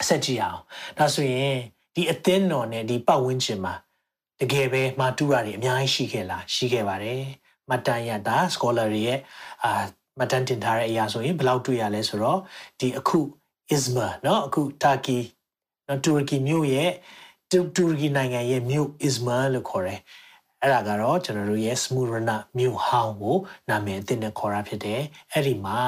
ဆက်ကြည့်အောင်ဒါဆိုရင်ဒီအသင်းတော်နဲ့ဒီပတ်ဝန်းကျင်မှာတကယ်ပဲမာတူရာတွေအများကြီးရှိခဲ့လားရှိခဲ့ပါတယ်မတန်ရတာ scholar တွေရဲ့အာမတန်တင်ထားတဲ့အရာဆိုရင်ဘယ်လောက်တွေ့ရလဲဆိုတော့ဒီအခု Izmir เนาะအခုတာကီနော်တူရကီမြို့ရဲ့တူရကီနိုင်ငံရဲ့မြို့ Izmir လို့ခေါ်တယ် အဲ့ဒါကတော့ကျွန်တော်တို့ရဲ့ Smyrna မြို့ဟောင်းကိုနာမည်အသစ်နဲ့ခေါ်တာဖြစ်တယ်အဲ့ဒီမှာ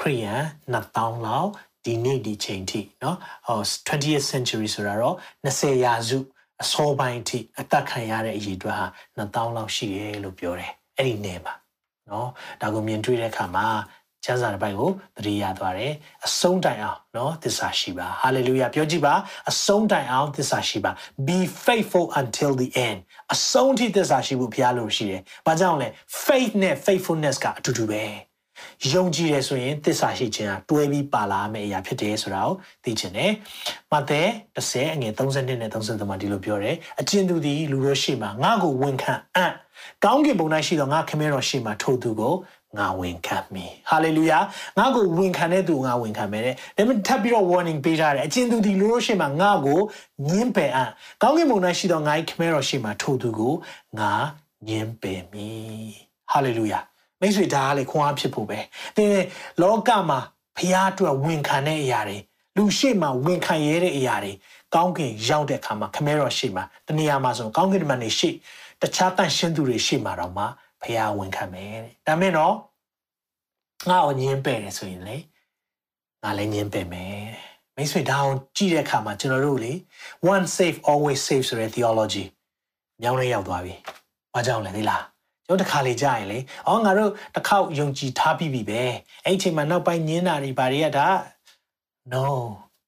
ခရီးယန်2000လောက်ဒီနေ့ဒီချိန်ထိเนาะဟော 20th century ဆိုတာတော့20ရာစုအစောပိုင်းအထိအသက်ခံရတဲ့အရေးအတွက်ဟာ2000လောက်ရှိတယ်လို့ပြောတယ်အဲ့ဒီနေမှာเนาะဒါကိုမြင်တွေ့တဲ့အခါမှာကျမ်းစာတစ်ပိုက်ကိုသတိရသွားတယ်အဆုံးတိုင်အောင်เนาะသစ္စာရှိပါဟာလေလုယာပြောကြည့်ပါအဆုံးတိုင်အောင်သစ္စာရှိပါ be faithful until the end အဆုံးထိသစ္စာရှိဖို့ဘုရားလိုရှိတယ်ဘာကြောင့်လဲ faith နဲ့ faithfulness ကအတူတူပဲယုံကြည်တယ်ဆိုရင်သစ္စာရှိခြင်းကတွဲပြီးပါလာမယ့်အရာဖြစ်တယ်ဆိုတာကိုသိချင်တယ်။မဿဲ30အငယ်32နဲ့33မှာဒီလိုပြောတယ်။အကျဉ်သူသည်လူတို့ရှိမှငါ့ကိုဝန်ခံအံ့ကောင်းကင်ဘုံ၌ရှိသောငါခမဲတော်ရှိမှထိုသူကို ငါဝန်ခံမည်ဟာလေလုယာငါကိုဝန်ခံတဲ့သူငါဝန်ခံမယ်တဲ့ဒါပေမဲ့ထပ်ပြီးတော့ warning ပေးထားတယ်အချင်းသူဒီလူတို့ရှိမှငါကိုညင်းပယ်အံ့ကောင်းကင်ဘုံ၌ရှိသောငါ၏ခမဲတော်ရှိမှထိုသူကိုငါညင်းပယ်မည်ဟာလေလုယာမိတ်ဆွေဒါကလေခွန်အားဖြစ်ဖို့ပဲတင်းလောကမှာဖျားအတွက်ဝန်ခံတဲ့အရာတွေလူရှိမှဝန်ခံရတဲ့အရာတွေကောင်းကင်ရောက်တဲ့အခါမှာခမဲတော်ရှိမှတနေရာမှာဆိုကောင်းကင်မှာနေရှိတခြားတန်ရှင်းသူတွေရှိမှတော့မှ ဖះဝန်ခံမယ်တဲ့ဒါမင်းတော့ငါ့ကိုညင်းပယ်တယ်ဆိုရင်လေငါလည်းညင်းပယ်မယ်မိတ်ဆွေဒါအောင်ကြည့်တဲ့အခါမှာကျွန်တော်တို့လေ one safe always safe ဆိုတဲ့ theology မြောင်းလဲရောက်သွားပြီ။ဘာကြောင့်လဲသိလား။ကျွန်တော်တစ်ခါလေကြားရင်လေ။အော်ငါတို့တစ်ခေါက်ယုံကြည်ထားပြီးပြီပဲ။အဲ့ဒီချိန်မှာနောက်ပိုင်းညင်းတာတွေဘာတွေကဒါ no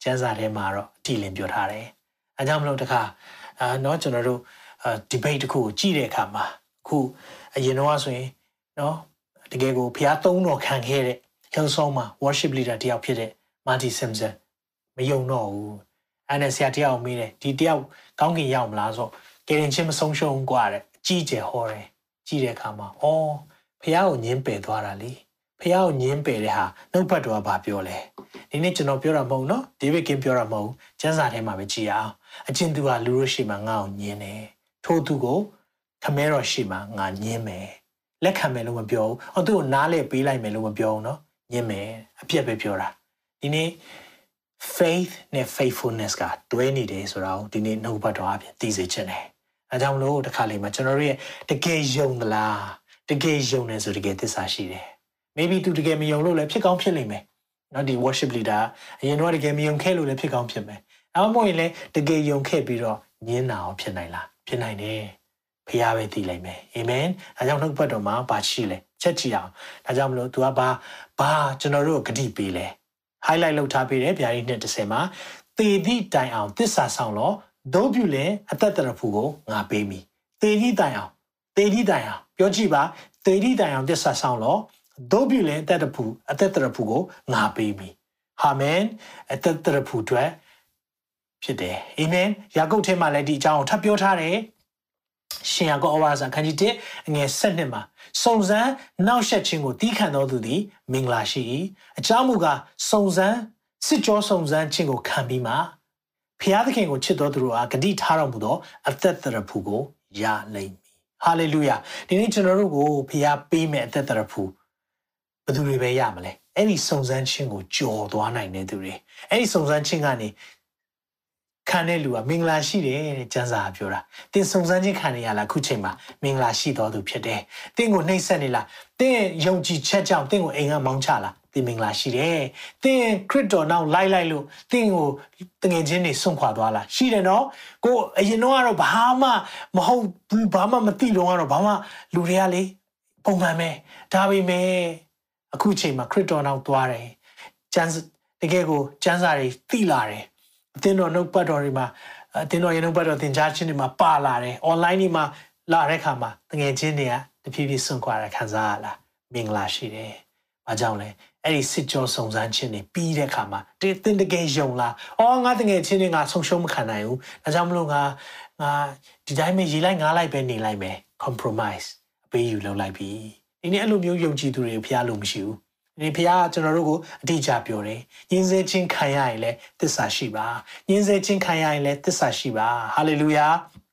ကျန်းစာထဲမှာတော့အတီလင်းပြောထားတယ်။အဲကြောင့်မလို့တစ်ခါအာတော့ကျွန်တော်တို့ debate တစ်ခုကိုကြည့်တဲ့အခါမှာအခု အရင်တော့ဆိုရင်နော်တကယ်ကိုဖျားသုံးတော်ခံခဲ့တဲ့ဟန်ဆောင်မှာ worship leader တယောက်ဖြစ်တဲ့ Marty Simpson မယုံတော့ဘူးအဲ့နဲ့ဆရာတယောက်မေးတယ်ဒီတယောက်ကောင်းကင်ရောက်မလားဆိုကယ်ရင်ချင်းမဆုံးရှုံးกว่าတဲ့အကြီးကျယ်ဟောတယ်ကြည့်တဲ့အခါမှာအော်ဖះကိုညင်းပယ်သွားတာလေဖះကိုညင်းပယ်တဲ့ဟာနှုတ်ဘတ်တော်ကဘာပြောလဲဒီနေ့ကျွန်တော်ပြောတာမဟုတ်နော်ဒေးဗစ်ကင်ပြောတာမဟုတ်ကျမ်းစာထဲမှာပဲကြည်အောင်အချင်းသူကလူတို့ရှိမှငါ့ကိုညင်းတယ်ထို့သူကို ခမဲတော်ရှိမှငါညင်းမယ်လက်ခံမယ်လို့မပြောဘူး။အော်သူ့ကိုနားလေပေးလိုက်မယ်လို့မပြောဘူးနော်။ညင်းမယ်အပြက်ပဲပြောတာ။ဒီနေ့ faith နဲ့ faithfulness ကတွဲနေတယ်ဆိုတာကိုဒီနေ့နှုတ်ဘတ်တော်အပြင်သိစေချင်တယ်။အဲကြောင့်မလို့တစ်ခါလေမှာကျွန်တော်တို့ရဲ့တကယ်ယုံသလားတကယ်ယုံတယ်ဆိုတကယ်သစ္စာရှိတယ်။ maybe သူတကယ်မယုံလို့လည်းဖြစ်ကောင်းဖြစ်လိမ့်မယ်။နော်ဒီ worship leader အရင်တော့တကယ်မယုံခဲ့လို့လည်းဖြစ်ကောင်းဖြစ်မယ်။အဲမှမဟုတ်ရင်လည်းတကယ်ယုံခဲ့ပြီးတော့ညင်းတာအောင်ဖြစ်နိုင်လားဖြစ်နိုင်တယ်။ ဖះပဲသိလိုက်မယ်အာမင်အဲကြောင့်နှုတ်ဘတ်တော်မှာဘာရှိလဲချက်ကြည့်အောင်ဒါကြောင့်မလို့ तू ကဘာဘာကျွန်တော်တို့ဂတိပေးလဲ highlight လုပ်ထားပေးတယ်ဗျာဒီနှစ်30မှာသေသည့်တိုင်အောင်သစ္စာဆောင်လို့ဒုပြုလဲအသက်တရဖူကိုငါပေးမိသေသည့်တိုင်အောင်သေသည့်တိုင်အောင်ပြောကြည့်ပါသေသည့်တိုင်အောင်သစ္စာဆောင်လို့ဒုပြုလဲအသက်တဖူအသက်တရဖူကိုငါပေးမိအာမင်အသက်တရဖူအတွက်ဖြစ်တယ်အာမင်ယာကုပ်ထဲမှာလည်းဒီအကြောင်းကိုထပ်ပြောထားတယ် ရှင်ယာကုပ်အဝါစာခန်းကြီး1အငယ်7မှာစုံစမ်းနောက်ဆက်ခြင်းကိုတီးခံတော်သူသည်မင်္ဂလာရှိ၏အကြောင်းမူကားစုံစမ်းစစ်ကြောစုံစမ်းခြင်းကိုခံပြီးမှဖျားသခင်ကိုချစ်တော်သူတို့အားဂတိထားတော်မူသောအသက်တရဖူကိုရလိမ့်မည်ဟာလေလုယာဒီနေ့ကျွန်တော်တို့ကိုဖျားပေးမဲ့အသက်တရဖူဘယ်သူတွေပဲရမလဲအဲ့ဒီစုံစမ်းခြင်းကိုကြော်သွားနိုင်တဲ့သူတွေအဲ့ဒီစုံစမ်းခြင်းကနေ ခံတဲ့လူကမင်္ဂလာရှိတယ်တဲ့ကျမ်းစာကပြောတာ။သင်စုံစမ်းခြင်းခံနေရလားခုချိန်မှာမင်္ဂလာရှိတော်သူဖြစ်တယ်။သင်ကိုနှိမ့်ဆက်နေလား။သင်ယုံကြည်ချက်ကြောင့်သင်ကိုအိမ်ကမောင်းချလား။သင်မင်္ဂလာရှိတယ်။သင်ခရစ်တော်နောက်လိုက်လိုက်လို့သင်ကိုတငယ်ချင်းတွေဆွန့်ခွာသွားလား။ရှိတယ်နော်။ကိုအရင်တော့ကတော့ဘာမှမဟုတ်ဘူးဘာမှမသိတော့ကတော့ဘာမှလူတွေကလေပုံမှန်ပဲ။ဒါပေမဲ့အခုချိန်မှာခရစ်တော်နောက်သွားတယ်။ကျမ်းတကယ်ကိုကျမ်းစာတွေသိလာတယ်။ အသင်းတော်နှုတ်ပတ်တော်တွေမှာအသင်းတော်ရဲ့နှုတ်ပတ်တော်သင်ကြားခြင်းတွေမှာပါလာတယ်။ online တွေမှာလာတဲ့ခါမှာတငယ်ချင်းတွေကတဖြည်းဖြည်းဆွန့်ခွာရခံစားရလားမင်္ဂလာရှိတယ်။ဘာကြောင့်လဲအဲ့ဒီစစ်ကြောစုံစမ်းခြင်းတွေပြီးတဲ့ခါမှာတသင်တကယ်ယုံလား။အော်ငါတငယ်ချင်းတွေငါဆုံးရှုံးမခံနိုင်ဘူး။ဒါကြောင့်မလို့ငါငါဒီတိုင်းပဲရေးလိုက်ငါလိုက်ပဲနေလိုက်မယ် compromise အပေးယူလုပ်လိုက်ပြီ။ဒီနေ့အဲ့လိုမျိုးယုံကြည်သူတွေဖျားလို့မရှိဘူး ဒီဖခင်ကကျွန်တော်တို့ကိုအတိအကျပြောတယ်။ညင်းစေခြင်းခံရရင်လည်းသစ္စာရှိပါ။ညင်းစေခြင်းခံရရင်လည်းသစ္စာရှိပါ။ဟာလေလုယာ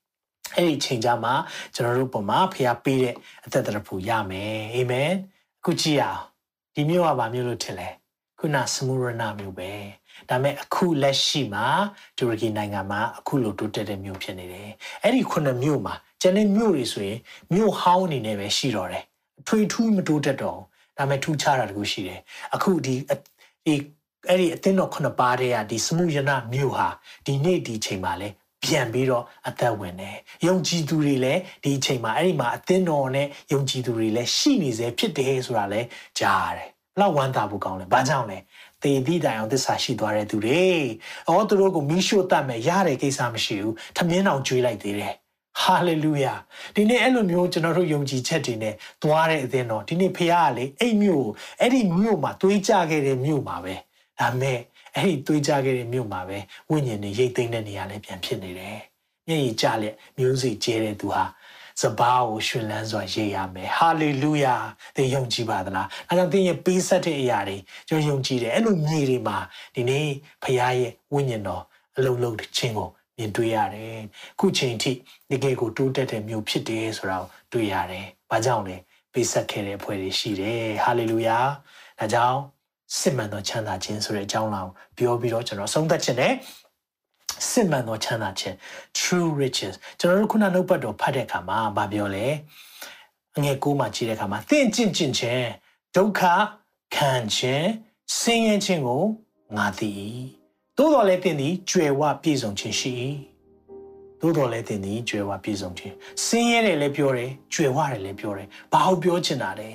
။အဲ့ဒီချိန်ကြမှာကျွန်တော်တို့ပုံမှာဖခင်ပေးတဲ့အသက်တရဖူရမယ်။အာမင်။အခုကြည့်ရအောင်။ဒီမျိုးကဘာမျိုးလို့ထင်လဲ။ခုနစမူရနာမျိုးပဲ။ဒါပေမဲ့အခုလက်ရှိမှာတူရကီနိုင်ငံမှာအခုလိုတိုးတက်တဲ့မျိုးဖြစ်နေတယ်။အဲ့ဒီခုနှစ်မျိုးမှာကျန်တဲ့မျိုးတွေဆိုရင်မျိုးဟောင်းအနေနဲ့ပဲရှိတော့တယ်။အထွေထူးမတိုးတက်တော့ဘူး ဒါပေမဲ့ထူးခြားတာတခုရှိတယ်အခုဒီဒီအဲ့ဒီအသင်းတော်ခုနှစ်ပါးတည်းကဒီစမှုယနာမြို့ဟာဒီနေ့ဒီချိန်မှာလဲပြန်ပြီးတော့အသက်ဝင်တယ်။ယုံကြည်သူတွေလည်းဒီအချိန်မှာအဲ့ဒီမှာအသင်းတော်နဲ့ယုံကြည်သူတွေလည်းရှိနေစေဖြစ်တယ်ဆိုတာလည်းကြားရတယ်။ဘလောက်ဝမ်းသာဖို့ကောင်းလဲ။ဘာကြောင့်လဲ။သေသည့်တိုင်အောင်သစ္စာရှိသွားတဲ့သူတွေ။အော်သူတို့ကိုမိရှို့တတ်မယ်ရတဲ့ကိစ္စမရှိဘူး။ထမင်းအောင်ကျွေးလိုက်သေးတယ် ဟာလေလုယာဒီနေ့အဲ့လိုမျိုးကျွန်တော်တို့ယုံကြည်ချက်တွေနဲ့သွားတဲ့အသင်းတော်ဒီနေ့ဖခင်ကလေအဲ့မြို့အဲ့ဒီမြို့မှာတွေးကြခဲ့တဲ့မြို့မှာပဲဒါမဲ့အဲ့ဒီတွေးကြခဲ့တဲ့မြို့မှာပဲဝိညာဉ်တွေရိတ်သိမ်းတဲ့နေရာလည်းပြန်ဖြစ်နေတယ်မျက်ရည်ကျလက်မျိုးစိကျဲတဲ့သူဟာစဘာကိုရှင်လန်းစွာရေးရမယ်ဟာလေလုယာသင်ယုံကြည်ပါသလားအဲကြောင့်သင်ရဲ့ပေးဆက်တဲ့အရာတွေကျွန်တော်ယုံကြည်တယ်အဲ့လိုမြေတွေမှာဒီနေ့ဖခင်ရဲ့ဝိညာဉ်တော်အလုံးလုံးခြင်းကို မြင်တွေ့ရတယ်ခုချိန်ထိတကယ်ကိုတိုးတက်တဲ့မျိုးဖြစ်တယ်ဆိုတာကိုတွေ့ရတယ်ဘာကြောင့်လဲပေးဆက်ခဲ့တဲ့အဖွဲ့တွေရှိတယ်ဟာလေလုယာဒါကြောင့်စစ်မှန်သောချမ်းသာခြင်းဆိုတဲ့အကြောင်းလောက်ပြောပြီးတော့ကျွန်တော်ဆုံးသက်ခြင်းနဲ့စစ်မှန်သောချမ်းသာခြင်း true riches ကျွန်တော်တို့ခုနနှုတ်ပတ်တော်ဖတ်တဲ့အခါမှာဗာပြောလဲအငယ်ကိုမှကြည့်တဲ့အခါမှာသင်ကျင့်ကျင့်ခြင်းဒုက္ခခံခြင်းဆင်းရဲခြင်းကိုငါသိ၏ သို့တော်လည်းတင်သည်ကြွယ်ဝပြည့်စုံခြင်းရှိ၏သို့တော်လည်းတင်သည်ကြွယ်ဝပြည့်စုံခြင်းဆင်းရဲတယ်လည်းပြောတယ်ကြွယ်ဝတယ်လည်းပြောတယ်ဘာလို့ပြောချင်တာလဲ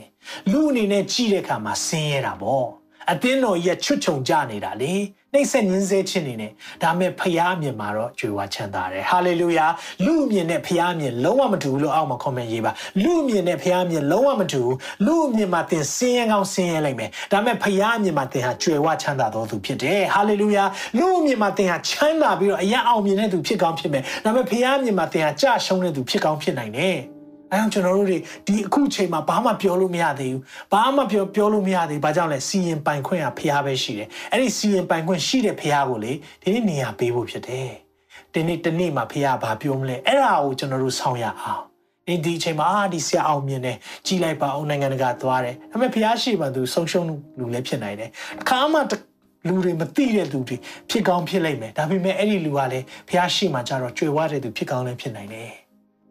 လူအနေနဲ့ကြည့်တဲ့အခါမှာဆင်းရဲတာပေါ့အတင်းတော်ကြီးကချွတ်ချုံကြနေတာလေ နှိမ့်ဆက်ညင်းဆဲခြင်းနေနဲ့ဒါမဲ့ဖျားမြင်မှာတော့ကြွေဝချမ်းသာတယ်ဟာလေလုယာလူအမြင်နဲ့ဖျားမြင်လုံးဝမတူဘူးလို့အောက်မှာ comment ရေးပါလူအမြင်နဲ့ဖျားမြင်လုံးဝမတူဘူးလူအမြင်မှာသင်ဆင်းရဲကောင်းဆင်းရဲလိုက်မယ်ဒါမဲ့ဖျားမြင်မှာသင်ဟာကြွေဝချမ်းသာတော်သူဖြစ်တယ်ဟာလေလုယာလူအမြင်မှာသင်ဟာချမ်းသာပြီးတော့အရာအောင်မြင်တဲ့သူဖြစ်ကောင်းဖြစ်မယ်ဒါမဲ့ဖျားမြင်မှာသင်ဟာကြရှုံးတဲ့သူဖြစ်ကောင်းဖြစ်နိုင်တယ် အဲအောင်ကျွန်တော်တို့တွေဒီအခုချိန်မှာဘာမှပြောလို့မရသေးဘူးဘာမှပြောပြောလို့မရသေးဘာကြောင့်လဲစီရင်ပိုင်ခွင့်ကဖရားပဲရှိတယ်အဲ့ဒီစီရင်ပိုင်ခွင့်ရှိတဲ့ဖရားကိုလေဒီနေ့နေရာပေးဖို့ဖြစ်တယ်ဒီနေ့တနေ့မှာဖရားဘာပြောမလဲအဲ့ဒါကိုကျွန်တော်တို့ဆောင်ရအောင်ဒီဒီအချိန်မှာအာဒီဆရာအောင်မြင်တယ်ကြီးလိုက်ပါအောင်နိုင်ငံတကာသွားတယ်ဒါပေမဲ့ဖရားရှိမှသူဆုံးရှုံးလူလည်းဖြစ်နိုင်တယ်အခါမှလူတွေမသိတဲ့လူတွေဖြစ်ကောင်းဖြစ်လိမ့်မယ်ဒါပေမဲ့အဲ့ဒီလူကလည်းဖရားရှိမှကြတော့ကြွယ်ဝတဲ့သူဖြစ်ကောင်းလည်းဖြစ်နိုင်တယ်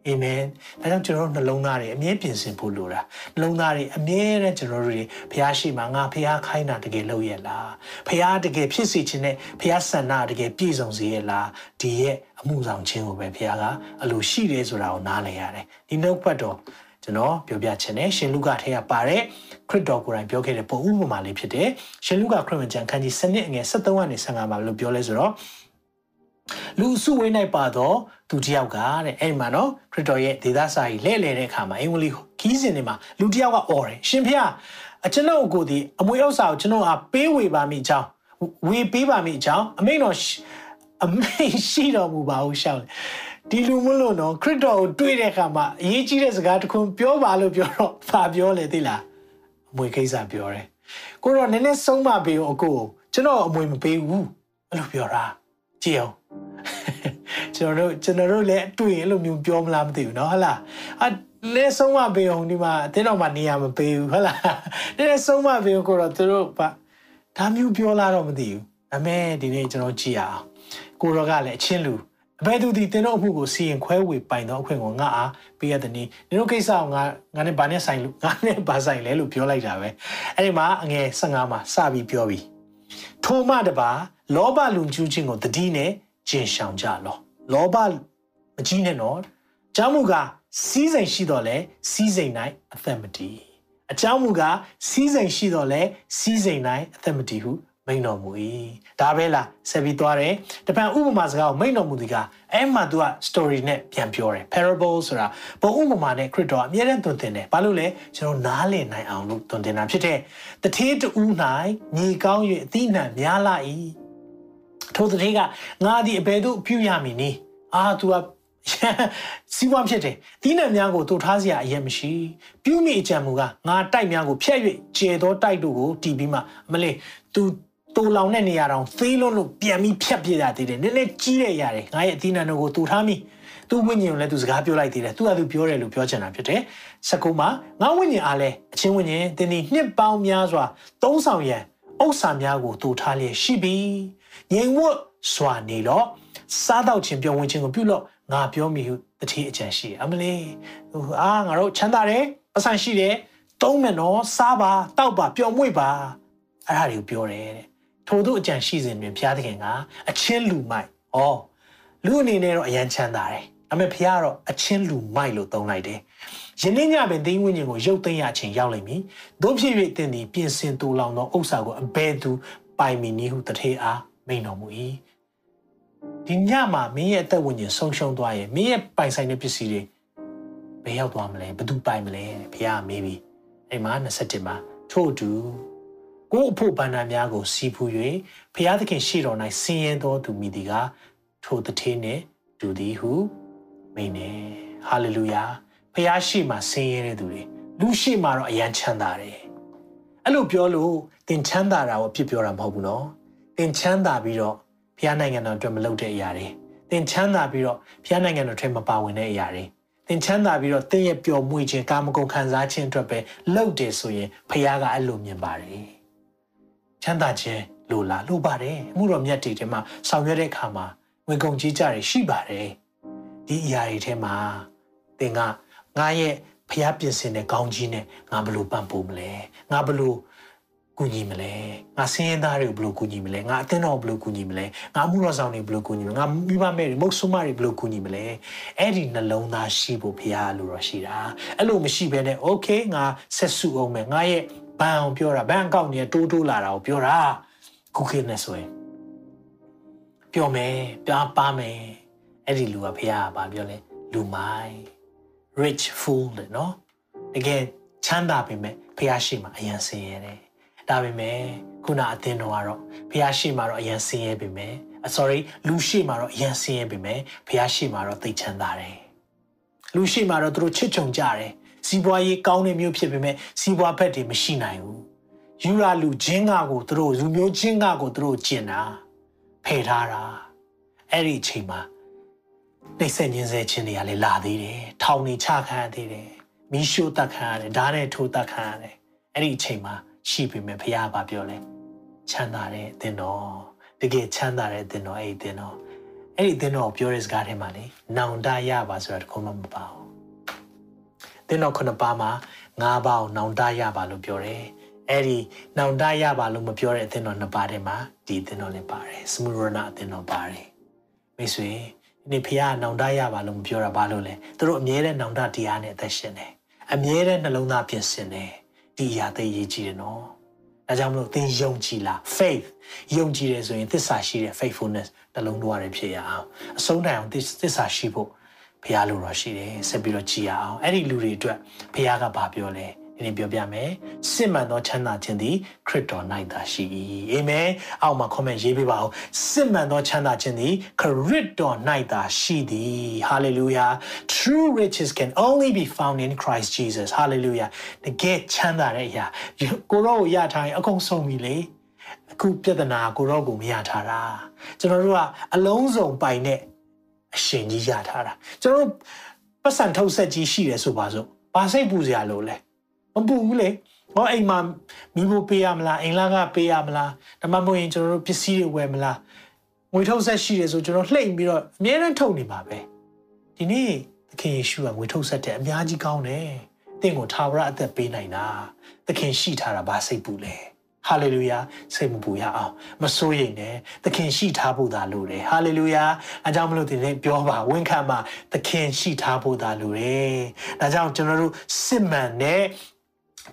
အာမင်ဒါကြောင့်ကျွန်တော်တို့နှလုံးသားတွေအမြဲပြင်ဆင်ဖို့လိုတာနှလုံးသားတွေအမြဲတမ်းကျွန်တော်တို့တွေဘုရားရှိမှငါဘုရားခိုင်းတာတကယ်လုပ်ရလားဘုရားတကယ်ဖြစ်စေခြင်းနဲ့ဘုရားဆန္ဒတကယ်ပြည့်စုံစေရလားဒီရဲ့အမှုဆောင်ခြင်းကိုပဲဘုရားကအလိုရှိတယ်ဆိုတာကိုနားလည်ရတယ်ဒီနှုတ်ပတ်တော်ကျွန်တော်ပြောပြချင်တယ်ရှင်လုကာထဲကပါတဲ့ခရစ်တော်ကိုယ်တိုင်ပြောခဲ့တဲ့ပုံဥပမာလေးဖြစ်တယ်ရှင်လုကာခရစ်ဝင်ကျမ်းခန်းကြီး7နှစ်အငယ်73ကနေ15မှာလို့ပြောလဲဆိုတော့ လူစုဝေး၌ပါတော့သူတယောက်ကတဲ့အဲ့မှာနော်ခရစ်တော်ရဲ့ဒေသစာကြီးလဲ့လဲတဲ့အခါမှာအင်္ဂလိပ်ခီးစဉ်တွေမှာလူတယောက်ကអော်တယ်ရှင်ဖျားအကျွန်ုပ်ကိုဒီအမွေဥစ္စာကိုကျွန်တော်အားပေးဝေပါမိကြောင်းဝေပေးပါမိကြောင်းအမိန်တော်အမိန်ရှိတော်မူပါဟုရှောက်ဒီလူမလို့နော်ခရစ်တော်ကိုတွေ့တဲ့အခါမှာအရေးကြီးတဲ့စကားတစ်ခုပြောပါလို့ပြောတော့ဘာပြောလဲသိလားအမွေကိစ္စပြောတယ်ကိုတော့နည်းနည်းဆုံးမပေးအောင်အကိုကျွန်တော်အမွေမပေးဘူးအဲ့လိုပြောတာကြည့်အောင် ကျွန်တော်တို့ကျွန်တော်တို့လည်းတွေ့ရင်အဲ့လိုမျိုးပြောမလားမသိဘူးเนาะဟုတ်လားအလဲဆုံးမပေးအောင်ဒီမှာအတင်းတော်မှာနေရာမပေးဘူးဟုတ်လားလဲဆုံးမပေးအောင်ကိုတော့သူတို့ဗဒါမျိုးပြောလာတော့မသိဘူးဒါမဲ့ဒီနေ့ကျွန်တော်ကြည့်ရအောင်ကိုရောကလည်းအချင်းလူအဘယ်သူဒီတင်းတို့အမှုကိုစီရင်ခွဲဝေပိုင်တော့အခွင့်ကိုငါအားပေးရတဲ့နေ့ဒီတို့ကိစ္စကိုငါငါနဲ့ဘာနဲ့ဆိုင်လို့ငါနဲ့ဘာဆိုင်လဲလို့ပြောလိုက်တာပဲအဲ့ဒီမှာအငယ်15မှာစပြီးပြောပြီးထိုမှတပါလောဘလူကျူးခြင်းကိုတတိနဲ့ ကျင်ရှောင်ကြလောလောဘမကြီးနဲ့နော်အကြောင်းမူကားစီးစိမ်ရှိတော့လဲစီးစိမ်၌အသက်မတည်အကြောင်းမူကားစီးစိမ်ရှိတော့လဲစီးစိမ်၌အသက်မတည်ဟုမိန်တော်မူ၏ဒါပဲလားဆက်ပြီးသွားတယ်တပံဥပမာစကားကိုမိန်တော်မူသည်ကအဲ့မှာသူက story နဲ့ပြန်ပြောတယ် parable ဆိုတာပုံဥပမာနဲ့ခရစ်တော်အမြဲတမ်းသွန်သင်တယ်ဘာလို့လဲကျွန်တော်နားလည်နိုင်အောင်လို့သွန်သင်တာဖြစ်တဲ့တထေးတူ၌ညီကောင်း၍အသီးနှံများလာ၏ ထိုတည်းကငါသည်အဘယ်သို့ပြုရမည်နည်းအာ तू ကအ စီးပွားဖြစ်တယ်တီးနှံများကိုတူထားစရာအရင်မရှိပြုမိအကြံမူကငါတိုက်များကိုဖျက်၍ကျေသောတိုက်တို့ကိုတီးပြီးမှမလေး तू တူလောင်တဲ့နေရာတောင်သေးလွန်းလို့ပြန်ပြီးဖြတ်ပြရသေးတယ်နည်းနည်းကြီးတဲ့ຢာတွေငါရဲ့အသီးနှံတို့ကိုတူထားမိသူ့ဝိညာဉ်ကိုလည်းသူစကားပြောလိုက်သေးတယ်သူကသူပြောတယ်လို့ပြောချင်တာဖြစ်တယ်စကုမှာငါဝိညာဉ်အားလဲအချင်းဝိညာဉ်တင်းဒီနှစ်ပေါင်းများစွာသုံးဆောင်ရန်ဥစ္စာများကိုတူထားလျက်ရှိပြီ ငြိမ်ဝတ်စွာနေတော့စားတော့ခြင်းပြောဝင်ခြင်းကိုပြုလို့ငါပြောမိဟုတတိအကြံရှိအမလေးဟိုအာငါတို့ချမ်းသာတယ်အဆန်ရှိတယ်သုံးမယ်နော်စားပါတောက်ပါပျော်မွေ့ပါအဲ့ဒါတွေကိုပြောတယ်တဲ့ထို့သောအကြံရှိစဉ်တွင်ဘုရားသခင်ကအချင်းလူမိုက်ဩလူအနေနဲ့တော့အယံချမ်းသာတယ်အမေဖះကတော့အချင်းလူမိုက်လို့သုံးလိုက်တယ်။ယနေ့ညပင်တင်းဝိညာဉ်ကိုရုပ်သိမ်းရခြင်းရောက်လိမ့်မည်။တို့ဖြစ်၍တင်သည်ပြင်ဆင်တူလောင်သောဥစ္စာကိုအဘယ်သူပိုင်မီနည်းဟုတထေအား မိန်တော်မူ၏။ဒီညမှာမင်းရဲ့အသက်ဝိညာဉ်ဆုံးရှုံးသွားရင်မင်းရဲ့ပိုင်ဆိုင်တဲ့ပစ္စည်းတွေဘယ်ရောက်သွားမလဲဘယ်သူပိုင်မလဲဖះမေးပြီ။အဲ့မှာ27မှာထို့တူကို့အဖို့ဗန္ဒာများကိုစီးဖူး၍ဖះသခင်ရှိတော်၌ဆင်းရဲသောသူမိသည်ကထိုတထေနှင့်တူသည်ဟုမိန်တယ်ဟာလေလုယာဖះရှိမှဆင်းရဲတဲ့သူတွေလူရှိမှတော့အယံချမ်းသာတယ်အဲ့လိုပြောလို့သင်ချမ်းသာတာကိုဖြစ်ပြောတာမဟုတ်ဘူးနော် သင်ချမ်းသာပြီးတော့ဖះနိုင်ငံတော်အတွက်မလုပ်တဲ့အရာတွေသင်ချမ်းသာပြီးတော့ဖះနိုင်ငံတော်ထဲမပါဝင်တဲ့အရာတွေသင်ချမ်းသာပြီးတော့သင်ရဲ့ပျော်မွေ့ခြင်းကာမဂုဏ်ခံစားခြင်းအတွက်ပဲလုပ်တယ်ဆိုရင်ဖះကအဲ့လိုမြင်ပါတယ်ချမ်းသာခြင်းလိုလားလိုပါတယ်အမှုတော်မြတ်တွေထဲမှာဆောင်ရွက်တဲ့အခါမှာဝင်ကုန်ကြီးကြတွေရှိပါတယ်ဒီအရာတွေထဲမှာသင်ကငါရဲ့ဖျားပြင်ဆင်တဲ့ကောင်းကြီးနဲ့ငါဘလို့ပံ့ပိုးမလဲငါဘလို့ ကူညီမလဲငါစင်းရဲသားတွေကိုဘလို့ကူညီမလဲငါအသင်းတော်ဘလို့ကူညီမလဲငါမှုတော်ဆောင်တွေဘလို့ကူညီမလဲငါမိဘမဲ့တွေမုတ်ဆုမတွေဘလို့ကူညီမလဲအဲ့ဒီနှလုံးသားရှိဖို့ဖျားလို့တော့ရှိတာအဲ့လိုမရှိဘဲနဲ့โอเคငါဆက်စုအောင်မယ်ငါရဲ့ဘန်အောင်ပြောတာဘန်အကောင့်ကြီးတိုးတိုးလာတာကိုပြောတာခုခေတ်နဲ့ဆိုရင်ပြောမယ်ပြားပါမယ်အဲ့ဒီလူကဖះကဘာပြောလဲလူမိုင်း rich fool တဲ့နော်တကယ်ချမ်းသာပေမဲ့ဖះရှိမှအယံဆင်းရဲတယ် ဒါပေမဲ့ခုနအသင်းတော်ကတော့ဖះရှိမှတော့အယံဆင်းရဲပေမဲ့ sorry လူရှိမှတော့အယံဆင်းရဲပေမဲ့ဖះရှိမှတော့သိချမ်းသာတယ်လူရှိမှတော့သူတို့ချစ်ချုံကြတယ်စီးပွားရေးကောင်းတဲ့မျိုးဖြစ်ပေမဲ့စီးပွားဘက်တွေမရှိနိုင်ဘူးယူရာလူချင်းကကိုသူတို့လူမျိုးချင်းကကိုသူတို့ကျင်တာဖယ်ထားတာအဲ့ဒီအချိန်မှာနှိမ့်ဆက်ညင်းဆဲခြင်းတွေကလည်းလာသေးတယ်ထောင်နေချခံရသေးတယ်မီးရှို့တက်ခံရတယ်ဓာတ်နဲ့ထိုးတက်ခံရတယ်အဲ့ဒီအချိန်မှာ ရှိပြီမဲ့ဖះဘာပြောလဲချမ်းသာတဲ့အသင်တော်တကယ်ချမ်းသာတဲ့အသင်တော်အဲ့ဒီအသင်တော်အဲ့ဒီအသင်တော်ပြောတဲ့စကားထဲမှာလေနောင်တရပါဆိုတာတခုမှမပါဘူးသင်တော်ခုနှစ်ပါးမှာငါးပါးကိုနောင်တရပါလို့ပြောတယ်အဲ့ဒီနောင်တရပါလို့မပြောတဲ့အသင်တော်နှစ်ပါးထဲမှာဒီအသင်တော်လည်းပါတယ်စမုရဏအသင်တော်ပါတယ်မိတ်ဆွေဒီဖះနောင်တရပါလို့မပြောတာဘာလို့လဲသူတို့အမြဲတမ်းနောင်တတရားနဲ့အသက်ရှင်တယ်အမြဲတမ်းနှလုံးသားပြင်ဆင်တယ် ဒီအရာသိရေးကြည့်တယ်နော်ဒါကြောင့်မလို့သင်ယုံကြည်လား faith ယုံကြည်တယ်ဆိုရင်သစ္စာရှိတဲ့ faithfulness နှလုံးသွင်းရဖြစ်ရအောင်အဆုံးတိုင်အောင်သစ္စာရှိဖို့ဘုရားလိုတော်ရှိတယ်ဆက်ပြီးတော့ကြည်ရအောင်အဲ့ဒီလူတွေအတွက်ဘုရားကဘာပြောလဲ ဒီနေ့ပြောပြမယ်စစ်မှန်သောချမ်းသာခြင်းသည်ခရစ်တော်၌သာရှိ၏အာမင်အောက်မှာ comment ရေးပေးပါဦးစစ်မှန်သောချမ်းသာခြင်းသည်ခရစ်တော်၌သာရှိသည် hallelujah true riches can only be found in Christ Jesus hallelujah တကယ်ချမ်းသာတဲ့အရာကိုရောကိုရထားရင်အကုန်ဆုံးပြီလေအခုပြဿနာကိုရောကိုမရထားတာကျွန်တော်တို့ကအလုံးစုံပိုင်တဲ့အရှင်ကြီးရထားတာကျွန်တော်တို့ပတ်စံထုတ်ဆက်ကြီးရှိတယ်ဆိုပါစို့ဘာစိတ်ပူစရာလို့လဲ မပူဘူးလေဟောအိမ်မှာမိဖို့ပေးရမလားအိမ်လာကပေးရမလားဒါမှမဟုတ်ရင်ကျွန်တော်တို့ပစ္စည်းတွေဝယ်မလားငွေထုတ်ဆက်ရှိတယ်ဆိုကျွန်တော်လှိမ့်ပြီးတော့အများနဲ့ထုတ်နေပါပဲဒီနေ့သခင်ယေရှုကငွေထုတ်ဆက်တဲ့အများကြီးကောင်းတယ်တင့်ကိုထာဝရအသက်ပေးနိုင်တာသခင်ရှိထားတာဘာစိတ်ပူလဲဟာလေလုယာစိတ်မပူရအောင်မစိုးရိမ်နဲ့သခင်ရှိထားဖို့သာလိုတယ်ဟာလေလုယာအကြောင်းမလို့ဒီနေ့ပြောပါဝန်ခံပါသခင်ရှိထားဖို့သာလိုတယ်ဒါကြောင့်ကျွန်တော်တို့စစ်မှန်တဲ့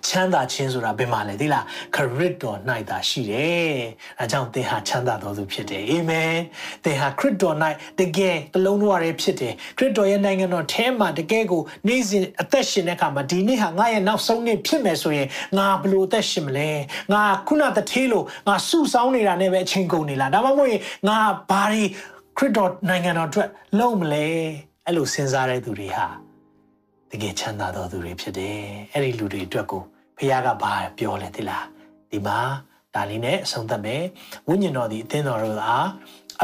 ချမ်းသာခြင်းဆိုတာဘယ်မှာလဲသိလားခရစ်တော်၌သာရှိတယ်။အဲကြောင့်သင်ဟာချမ်းသာတော်သူဖြစ်တယ်။အာမင်။သင်ဟာခရစ်တော်၌တကယ်တလုံးတော်ရဲဖြစ်တယ်။ခရစ်တော်ရဲ့နိုင်ငံတော်ထဲမှာတကယ်ကိုနေ့စဉ်အသက်ရှင်တဲ့အခါမှာဒီနေ့ဟာငါရဲ့နောက်ဆုံးနေ့ဖြစ်မယ်ဆိုရင်ငါဘယ်လိုအသက်ရှင်မလဲ။ငါခုနတထေးလို့ငါစုဆောင်းနေတာနဲ့ပဲအချိန်ကုန်နေလား။ဒါမှမဟုတ်ရင်ငါဘာတွေခရစ်တော်နိုင်ငံတော်အတွက်လုံးမလဲ။အဲ့လိုစဉ်းစားတဲ့သူတွေဟာ တကယ်ချမ်းသာတော်သူတွေဖြစ်တယ်အဲ့ဒီလူတွေအတွက်ကိုဖခင်ကဘာပြောလဲသိလားဒီမှာဒါလေးနဲ့အဆုံးသတ်မယ်ဝိညာဉ်တော်သည်အသင်းတော်တို့အား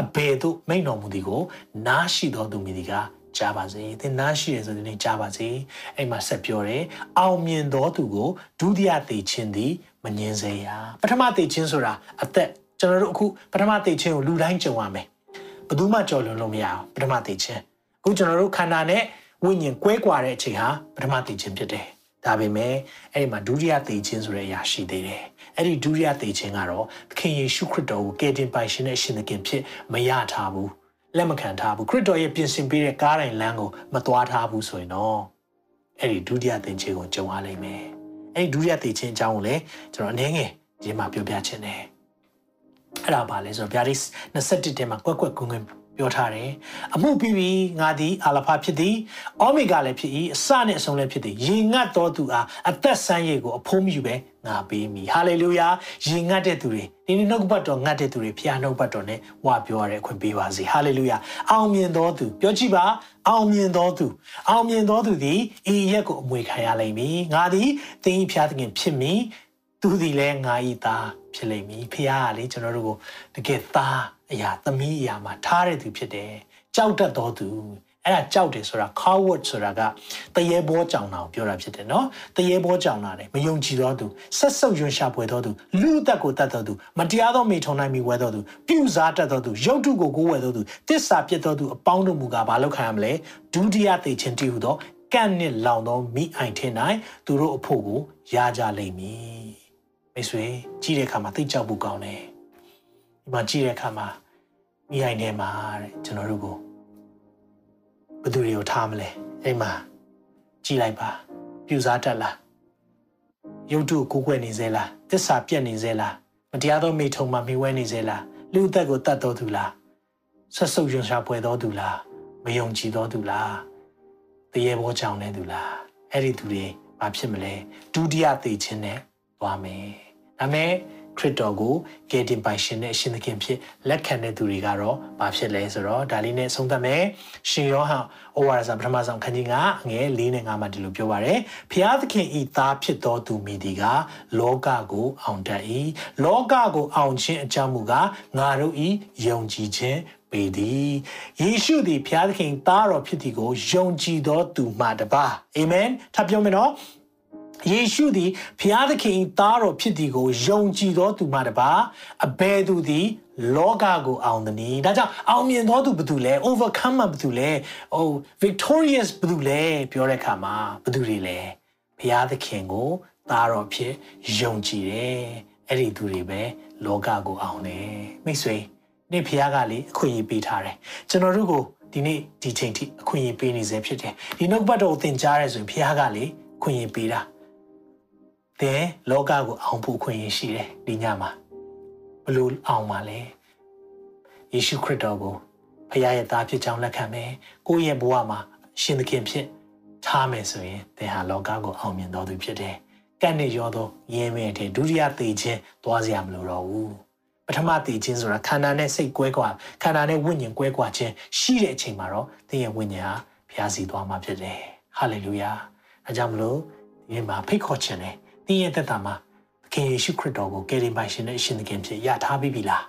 အဘယ်သို့မိန့်တော်မူသည်ကို နားရှိတော်သူမိသည်ကကြားပါစေသင်နားရှိရဆိုတဲ့နေ့ကြားပါစေအဲ့မှာဆက်ပြောတယ်အောင်မြင်တော်သူကိုဒုတိယသိခြင်းသည်မငင်းစေရပထမသိခြင်းဆိုတာအသက်ကျွန်တော်တို့အခုပထမသိခြင်းကိုလူတိုင်းကြုံရမယ်ဘယ်သူမှကြော်လွန်လို့မရအောင်ပထမသိခြင်းအခုကျွန်တော်တို့ခန္ဓာနဲ့ ဝိညာဉ်ကွဲကွာတဲ့အချိန်ဟာပထမသိခြင်းဖြစ်တယ်ဒါပေမဲ့အဲ့ဒီမှာဒုတိယသိခြင်းဆိုတဲ့အရာရှိသေးတယ်အဲ့ဒီဒုတိယသိခြင်းကတော့သခင်ယေရှုခရစ်တော်ကိုကယ်တင်ပိုင်ရှင်နဲ့ရှင်သခင်ဖြစ်မရထားဘူးလက်မခံထားဘူးခရစ်တော်ရဲ့ပြင်ဆင်ပေးတဲ့ကားတိုင်းလမ်းကိုမသွားထားဘူးဆိုရင်တော့အဲ့ဒီဒုတိယသင်ခြင်းကိုကြုံရလိမ့်မယ်အဲ့ဒီဒုတိယသင်ခြင်းအကြောင်းကိုလည်းကျွန်တော်အနေငယ်ဒီမှာပြောပြချင်တယ်အဲ့ဒါပါလဲဆိုတော့ဗျာဒိ21တဲမှာကွက်ကွက်ကွင်းကွင်း ပြောထားတယ်အမှုပြီးပြီးငါသည်အာလဖာဖြစ်သည်အောမီဂါလည်းဖြစ်၏အစနဲ့အဆုံးလည်းဖြစ်သည်ရေငတ်တော်သူအားအသက်ဆန်းရည်ကိုအဖုံးမြူပဲငါပေးမည်ဟာလေလုယာရေငတ်တဲ့သူတွေဒီနေ့နှုတ်ပတ်တော်ငတ်တဲ့သူတွေဖျားနှုတ်ပတ်တော်နဲ့ဝါပြောရတဲ့အခွင့်ပေးပါစေဟာလေလုယာအောင်မြင်တော်သူပြောကြည့်ပါအောင်မြင်တော်သူအောင်မြင်တော်သူသည်ဤရက်ကိုအမွေခံရလိမ့်မည်ငါသည်သင်၏ဖျားသခင်ဖြစ်မည်သူသည်လည်းငါ၏သားဖြစ်လိမ့်မည်ဖခင်ကလေကျွန်တော်တို့ကိုတကယ်သား အရာသမီးအရာမှာထားတဲ့သူဖြစ်တယ်ကြောက်တတ်တော်သူအဲ့ဒါကြောက်တယ်ဆိုတာ coward ဆိုတာကတရေဘောကြောင်တာကိုပြောတာဖြစ်တယ်နော်တရေဘောကြောင်တာတယ်မယုံကြည်တော်သူဆက်ဆုပ်ယွန်ရှာဖွေတော်သူလူအသက်ကိုတတ်တော်သူမတရားသောမိထုံနိုင်မိဝဲတော်သူပြုစားတတ်တော်သူရုပ်ထုကိုကိုးဝဲတော်သူတစ္ဆာပြတ်တော်သူအပေါင်းတို့မူကားဘာလို့ခံရမလဲဒုတိယသိချင်းတည်ဟူသောကန့်နစ်လောင်သောမိအိုင်ထင်၌သူတို့အဖို့ကိုရကြလိမ့်မည်မိတ်ဆွေကြည့်တဲ့အခါမှာသိကြောက်ဖို့ကောင်းတယ်ဒီမှာကြည့်တဲ့အခါမှာ မိအိုင်ထဲမှာတဲ့ကျွန်တော်တို့ကိုဘယ်သူတွေကိုထားမလဲအဲ့မှာကြည်လိုက်ပါ ပြူစားတတ်လားရုပ်တုကိုကိုးကွယ်နေစေလားတစ္ဆာပြက်နေစေလားမတရားသောမိထုံမှာမိဝဲနေစေလားလူအသက်ကိုတတ်တော်သူလားဆက်ဆုပ်ရွံရှာဖွယ်တော်သူလားမယုံကြည်တော်သူလားတရေဘောကြောင်နေသူလားအဲ့ဒီသူတွေဘာဖြစ်မလဲဒုတိယသိခြင်းနဲ့သွားမယ်ဒါမဲ့ ခရစ်တော်ကိုကယ်တင်ပိုင်ရှင်နဲ့အရှင်သခင်ဖြစ်လက်ခံတဲ့သူတွေကတော့ဘာဖြစ်လဲဆိုတော့ဒါလေးနဲ့ဆုံးသတ်မယ်ရှင်ယောဟန်ဩဝါဒစာပထမဆုံးခန်းကြီး9ငယ်၄နဲ့9မှာဒီလိုပြောပါရယ်ဖျားသခင်ဤသားဖြစ်တော်သူမိဒီကလောကကိုအောင်တတ်၏လောကကိုအောင်ခြင်းအကြောင်းမူကားငါတို့ဤယုံကြည်ခြင်းပေသည်ယေရှုသည်ဖျားသခင်သားတော်ဖြစ်သည်ကိုယုံကြည်သောသူမှတပါအာမင်ထပ်ပြောမယ်နော် ယေရှုသည်ဖျားသခင်သားတော်ဖြစ်သည်ကိုယုံကြည်သောသူမှတပါအဘယ်သူသည်လောကကိုအောင်သည်။ဒါကြောင့်အောင်မြင်သောသူဘယ်သူလဲ overcome ဘယ်သူလဲဟို victorious ဘယ်သူလဲပြောတဲ့အခါမှာဘယ်သူတွေလဲဖျားသခင်ကိုသားတော်ဖြစ်ယုံကြည်တယ်။အဲ့ဒီသူတွေပဲလောကကိုအောင်တယ်။မိတ်ဆွေနေ့ဖျားကလေအခွင့်အရေးပေးထားတယ်။ကျွန်တော်တို့ကိုဒီနေ့ဒီချိန်ထိအခွင့်အရေးပေးနေစေဖြစ်တယ်။ဒီနှုတ်ပတ်တော်ကိုသင်ကြားရဲဆိုရင်ဖျားကလေခွင့်ရပေးတာ။ သင်လောကကိုအောင်ဖို့ခွင့်ရရှိတယ်ဒီညမှာဘလို့အောင်ပါလဲယေရှုခရစ်တော်ကိုဖခင်ရဲ့သားဖြစ်ကြောင်းလက်ခံမယ်ကိုယ့်ရဲ့ဘဝမှာရှင်သခင်ဖြစ်ထားမယ်ဆိုရင်သင်ဟာလောကကိုအောင်မြင်တော်သူဖြစ်တယ်ကန့်နေရောသောရင်းမဲ့တဲ့ဒုတိယသေခြင်းသွားစရာမလိုတော့ဘူးပထမသေခြင်းဆိုတာခန္ဓာနဲ့စိတ်ကွဲကွာခန္ဓာနဲ့ဝိညာဉ်ကွဲကွာခြင်းရှိတဲ့အချိန်မှာတော့သင်ရဲ့ဝိညာဉ်ဟာဘုရားစီသွားမှာဖြစ်တယ်ဟာလေလုယာအဲကြောင့်မလို့ဒီမှာဖိတ်ခေါ်ခြင်းနဲ့သ င်ရဲ့သက်တာမှာသခင်ယေရှုခရစ်တော်ကိုကယ်တင်ပိုင်ရှင်နဲ့အရှင်သခင်ဖြစ်ရထားပြီးပြီလား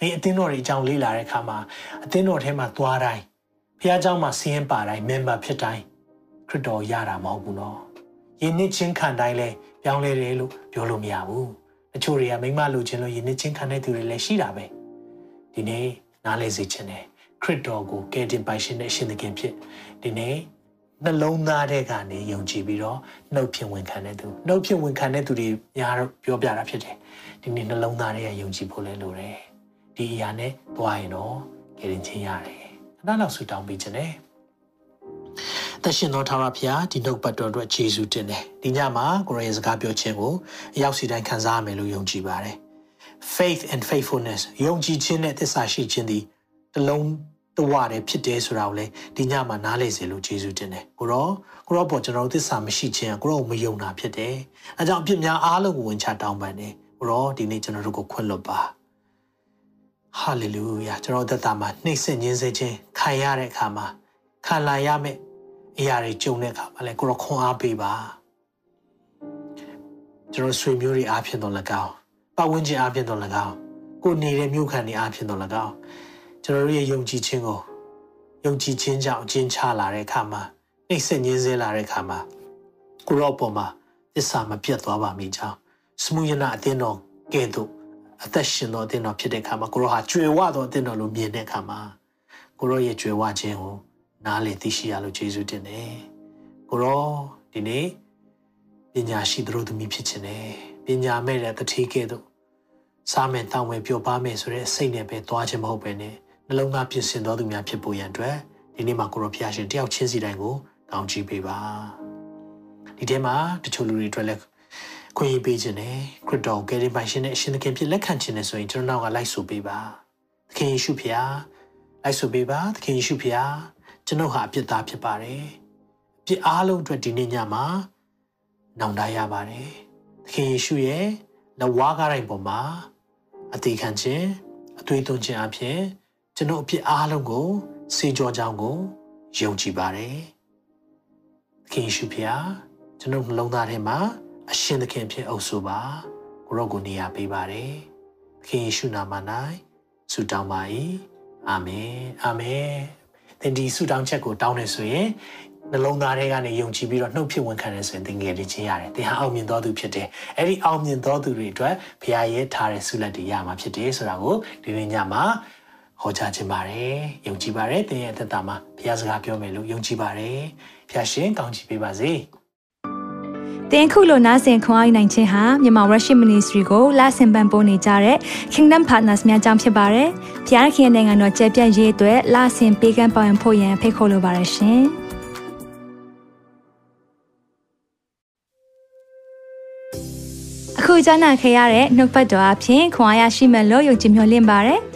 ဒီအသင်းတော်တွေအကြောင်းလေ့လာတဲ့အခါမှာအသင်းတော်ထဲမှာသွားတိုင်းဘုရားကျောင်းမှာဆင်းရဲပါတိုင်း member ဖြစ်တိုင်းခရစ်တော်ရတာမဟုတ်ဘူးနော်ယဉ်နှစ်ချင်းခံတိုင်းလဲပြောင်းလဲတယ်လို့ပြောလို့မရဘူးတချို့တွေကမိမလိုချင်လို့ယဉ်နှစ်ချင်းခံတဲ့သူတွေလည်းရှိတာပဲဒီနေ့နားလဲစေချင်တယ်ခရစ်တော်ကိုကယ်တင်ပိုင်ရှင်နဲ့အရှင်သခင်ဖြစ်ဒီနေ့ နှလုံးသားထဲကနေယုံကြည်ပြီးတော့နှုတ်ဖြင့်ဝန်ခံတဲ့သူနှုတ်ဖြင့်ဝန်ခံတဲ့သူတွေများပြောပြတာဖြစ်တယ်ဒီနေ့နှလုံးသားထဲကယုံကြည်ဖို့လဲလိုတယ်ဒီအရာနဲ့သွားရင်တော့ကယ်တင်ခြင်းရတယ်ခဏလောက်ဆူတောင်းပေးခြင်းနဲ့တရှင်တော်ထာဝရဘုရားဒီနှုတ်ပတ်တော်အတွက်ယေရှုတင်တယ်ဒီညမှာကိုရရဲ့စကားပြောခြင်းကိုအရောက်စီတိုင်းခံစားရမယ်လို့ယုံကြည်ပါတယ် faith and faithfulness ယုံကြည်ခြင်းနဲ့သစ္စာရှိခြင်းသည်တလုံး တဝတယ်ဖြစ်တယ်ဆိုတာကိုလည်းဒီညမှာနားလေစေလို့ယေရှုတင်တယ်ကိုရောကိုရောပေါ်ကျွန်တော်တို့သစ္စာမရှိခြင်းကိုရောမယုံတာဖြစ်တယ်အဲကြောင့်အပြစ်များအားလုံးကိုဝင်ချတောင်းပန်တယ်ကိုရောဒီနေ့ကျွန်တော်တို့ကိုခွင့်လွှတ်ပါဟာလေလုယာကျွန်တော်သက်တာမှာနှိမ့်ဆက်ခြင်းစေခြင်းခံရတဲ့အခါမှာခံလာရမယ်အရာတွေကြုံတဲ့အခါမှာလဲကိုရောခွန်အားပေးပါကျွန်တော်ဆွေမျိုးတွေအားဖြင့်တော့၎င်းပတ်ဝန်းကျင်အားဖြင့်တော့၎င်းကိုနေတဲ့မြို့ခံတွေအားဖြင့်တော့၎င်း ကျွန်တော်တို့ရဲ့ယုံကြည်ခြင်းကိုယုံကြည်ခြင်းကြောင့်အကျဉ်းချလာတဲ့အခါမှာနှိမ့်ဆက်ညင်းဆဲလာတဲ့အခါမှာကိုရောပေါ်မှာသစ္စာမပြတ်သွားပါမိကြောင်းစမှုယနာအတင်းတော်ကဲ့သို့အသက်ရှင်တော်အတင်းတော်ဖြစ်တဲ့အခါမှာကိုရောဟာကြွယ်ဝတော်အတင်းတော်လို့မြင်တဲ့အခါမှာကိုရောရဲ့ကြွယ်ဝခြင်းကိုနားလေသိရှိရလို့ယေရှုတင်တယ်ကိုရောဒီနေ့ပညာရှိသူတို့သမီးဖြစ်ခြင်းတယ်ပညာမဲ့တဲ့တတိကဲ့သို့စားမယ်တောင်းမယ်ပျော်ပါမယ်ဆိုတဲ့စိတ်နဲ့ပဲသွားခြင်းမဟုတ်ပဲနဲ့ နှလုံးသားပြင်ဆင်တော်သူများဖြစ်ဖို့ရန်အတွက်ဒီနေ့မှာကိုရောဖျားရှင်တယောက်ချင်းစီတိုင်းကိုကောင်းချီးပေးပါဒီထဲမှာတချို့လူတွေအတွက်လည်းခွင့်ရပေးခြင်းနဲ့ခရစ်တော်ကယ်ရီပိုင်ရှင်နဲ့အရှင်သခင်ဖြစ်လက်ခံခြင်းနဲ့ဆိုရင်ကျွန်တော်ကလိုက်ဆိုပေးပါသခင်ယေရှုဖျားလိုက်ဆိုပေးပါသခင်ယေရှုဖျားကျွန်ုပ်ဟာအပြစ်သားဖြစ်ပါတယ်အပြစ်အားလုံးအတွက်ဒီနေ့ညမှာနောင်တရပါတယ်သခင်ယေရှုရဲ့လက်ဝါးကားတိုင်းပေါ်မှာအသေးခံခြင်းအသွေးသွင်းခြင်းအဖြစ် ကျွန်ုပ်အပြစ်အားလုံးကိုစေကြောကြောင်းကိုယုံကြည်ပါတယ်သခင်ယေရှုဖျားကျွန်ုပ်နှလုံးသားထဲမှာအရှင်သခင်ဖြစ်အုပ်ဆိုပါကိုရောကိုနေရာပေးပါတယ်သခင်ယေရှုနာမ၌ဆုတောင်းပါ၏အာမင်အာမင်သင်ဒီဆုတောင်းချက်ကိုတောင်းနေဆိုရင်နှလုံးသားထဲကနေယုံကြည်ပြီးတော့နှုတ်ဖြစ်ဝင်ခံရဆိုရင်သင်ငယ်လေးချင်းရတယ်။သင်ဟာအောင်မြင်တော်သူဖြစ်တယ်။အဲ့ဒီအောင်မြင်တော်သူတွေအတွက်ဘုရားရဲ့ထားတဲ့ဆုလက်တွေရမှာဖြစ်တယ်ဆိုတာကိုဒီနေ့ညမှာ ဟောကြားခြင်းပါတယ်။ယုံကြည်ပါတယ်။သင်ရဲ့အသက်တာမှာဘုရားစကားပြောမယ်လို့ယုံကြည်ပါတယ်။ဘုရားရှင်ကောင်းချီးပေးပါစေ။တင်ခုလိုနာဆင်ခွန်အားနိုင်ခြင်းဟာမြန်မာ Worship Ministry ကိုလာဆင်ပန်ပိုးနေကြတဲ့ Kingdom Partners များအကြောင်းဖြစ်ပါတယ်။ဖျားခင်နိုင်ငံတော်ကျယ်ပြန့်ရေးအတွက်လာဆင်ပေးကမ်းပောင်းဖို့ရန်ဖိတ်ခေါ်လိုပါတယ်ရှင်။အခုကြားနာခဲ့ရတဲ့နှုတ်ပတ်တော်အဖြစ်ခွန်အားရရှိမဲ့လို့ယုံကြည်မျှော်လင့်ပါတယ်။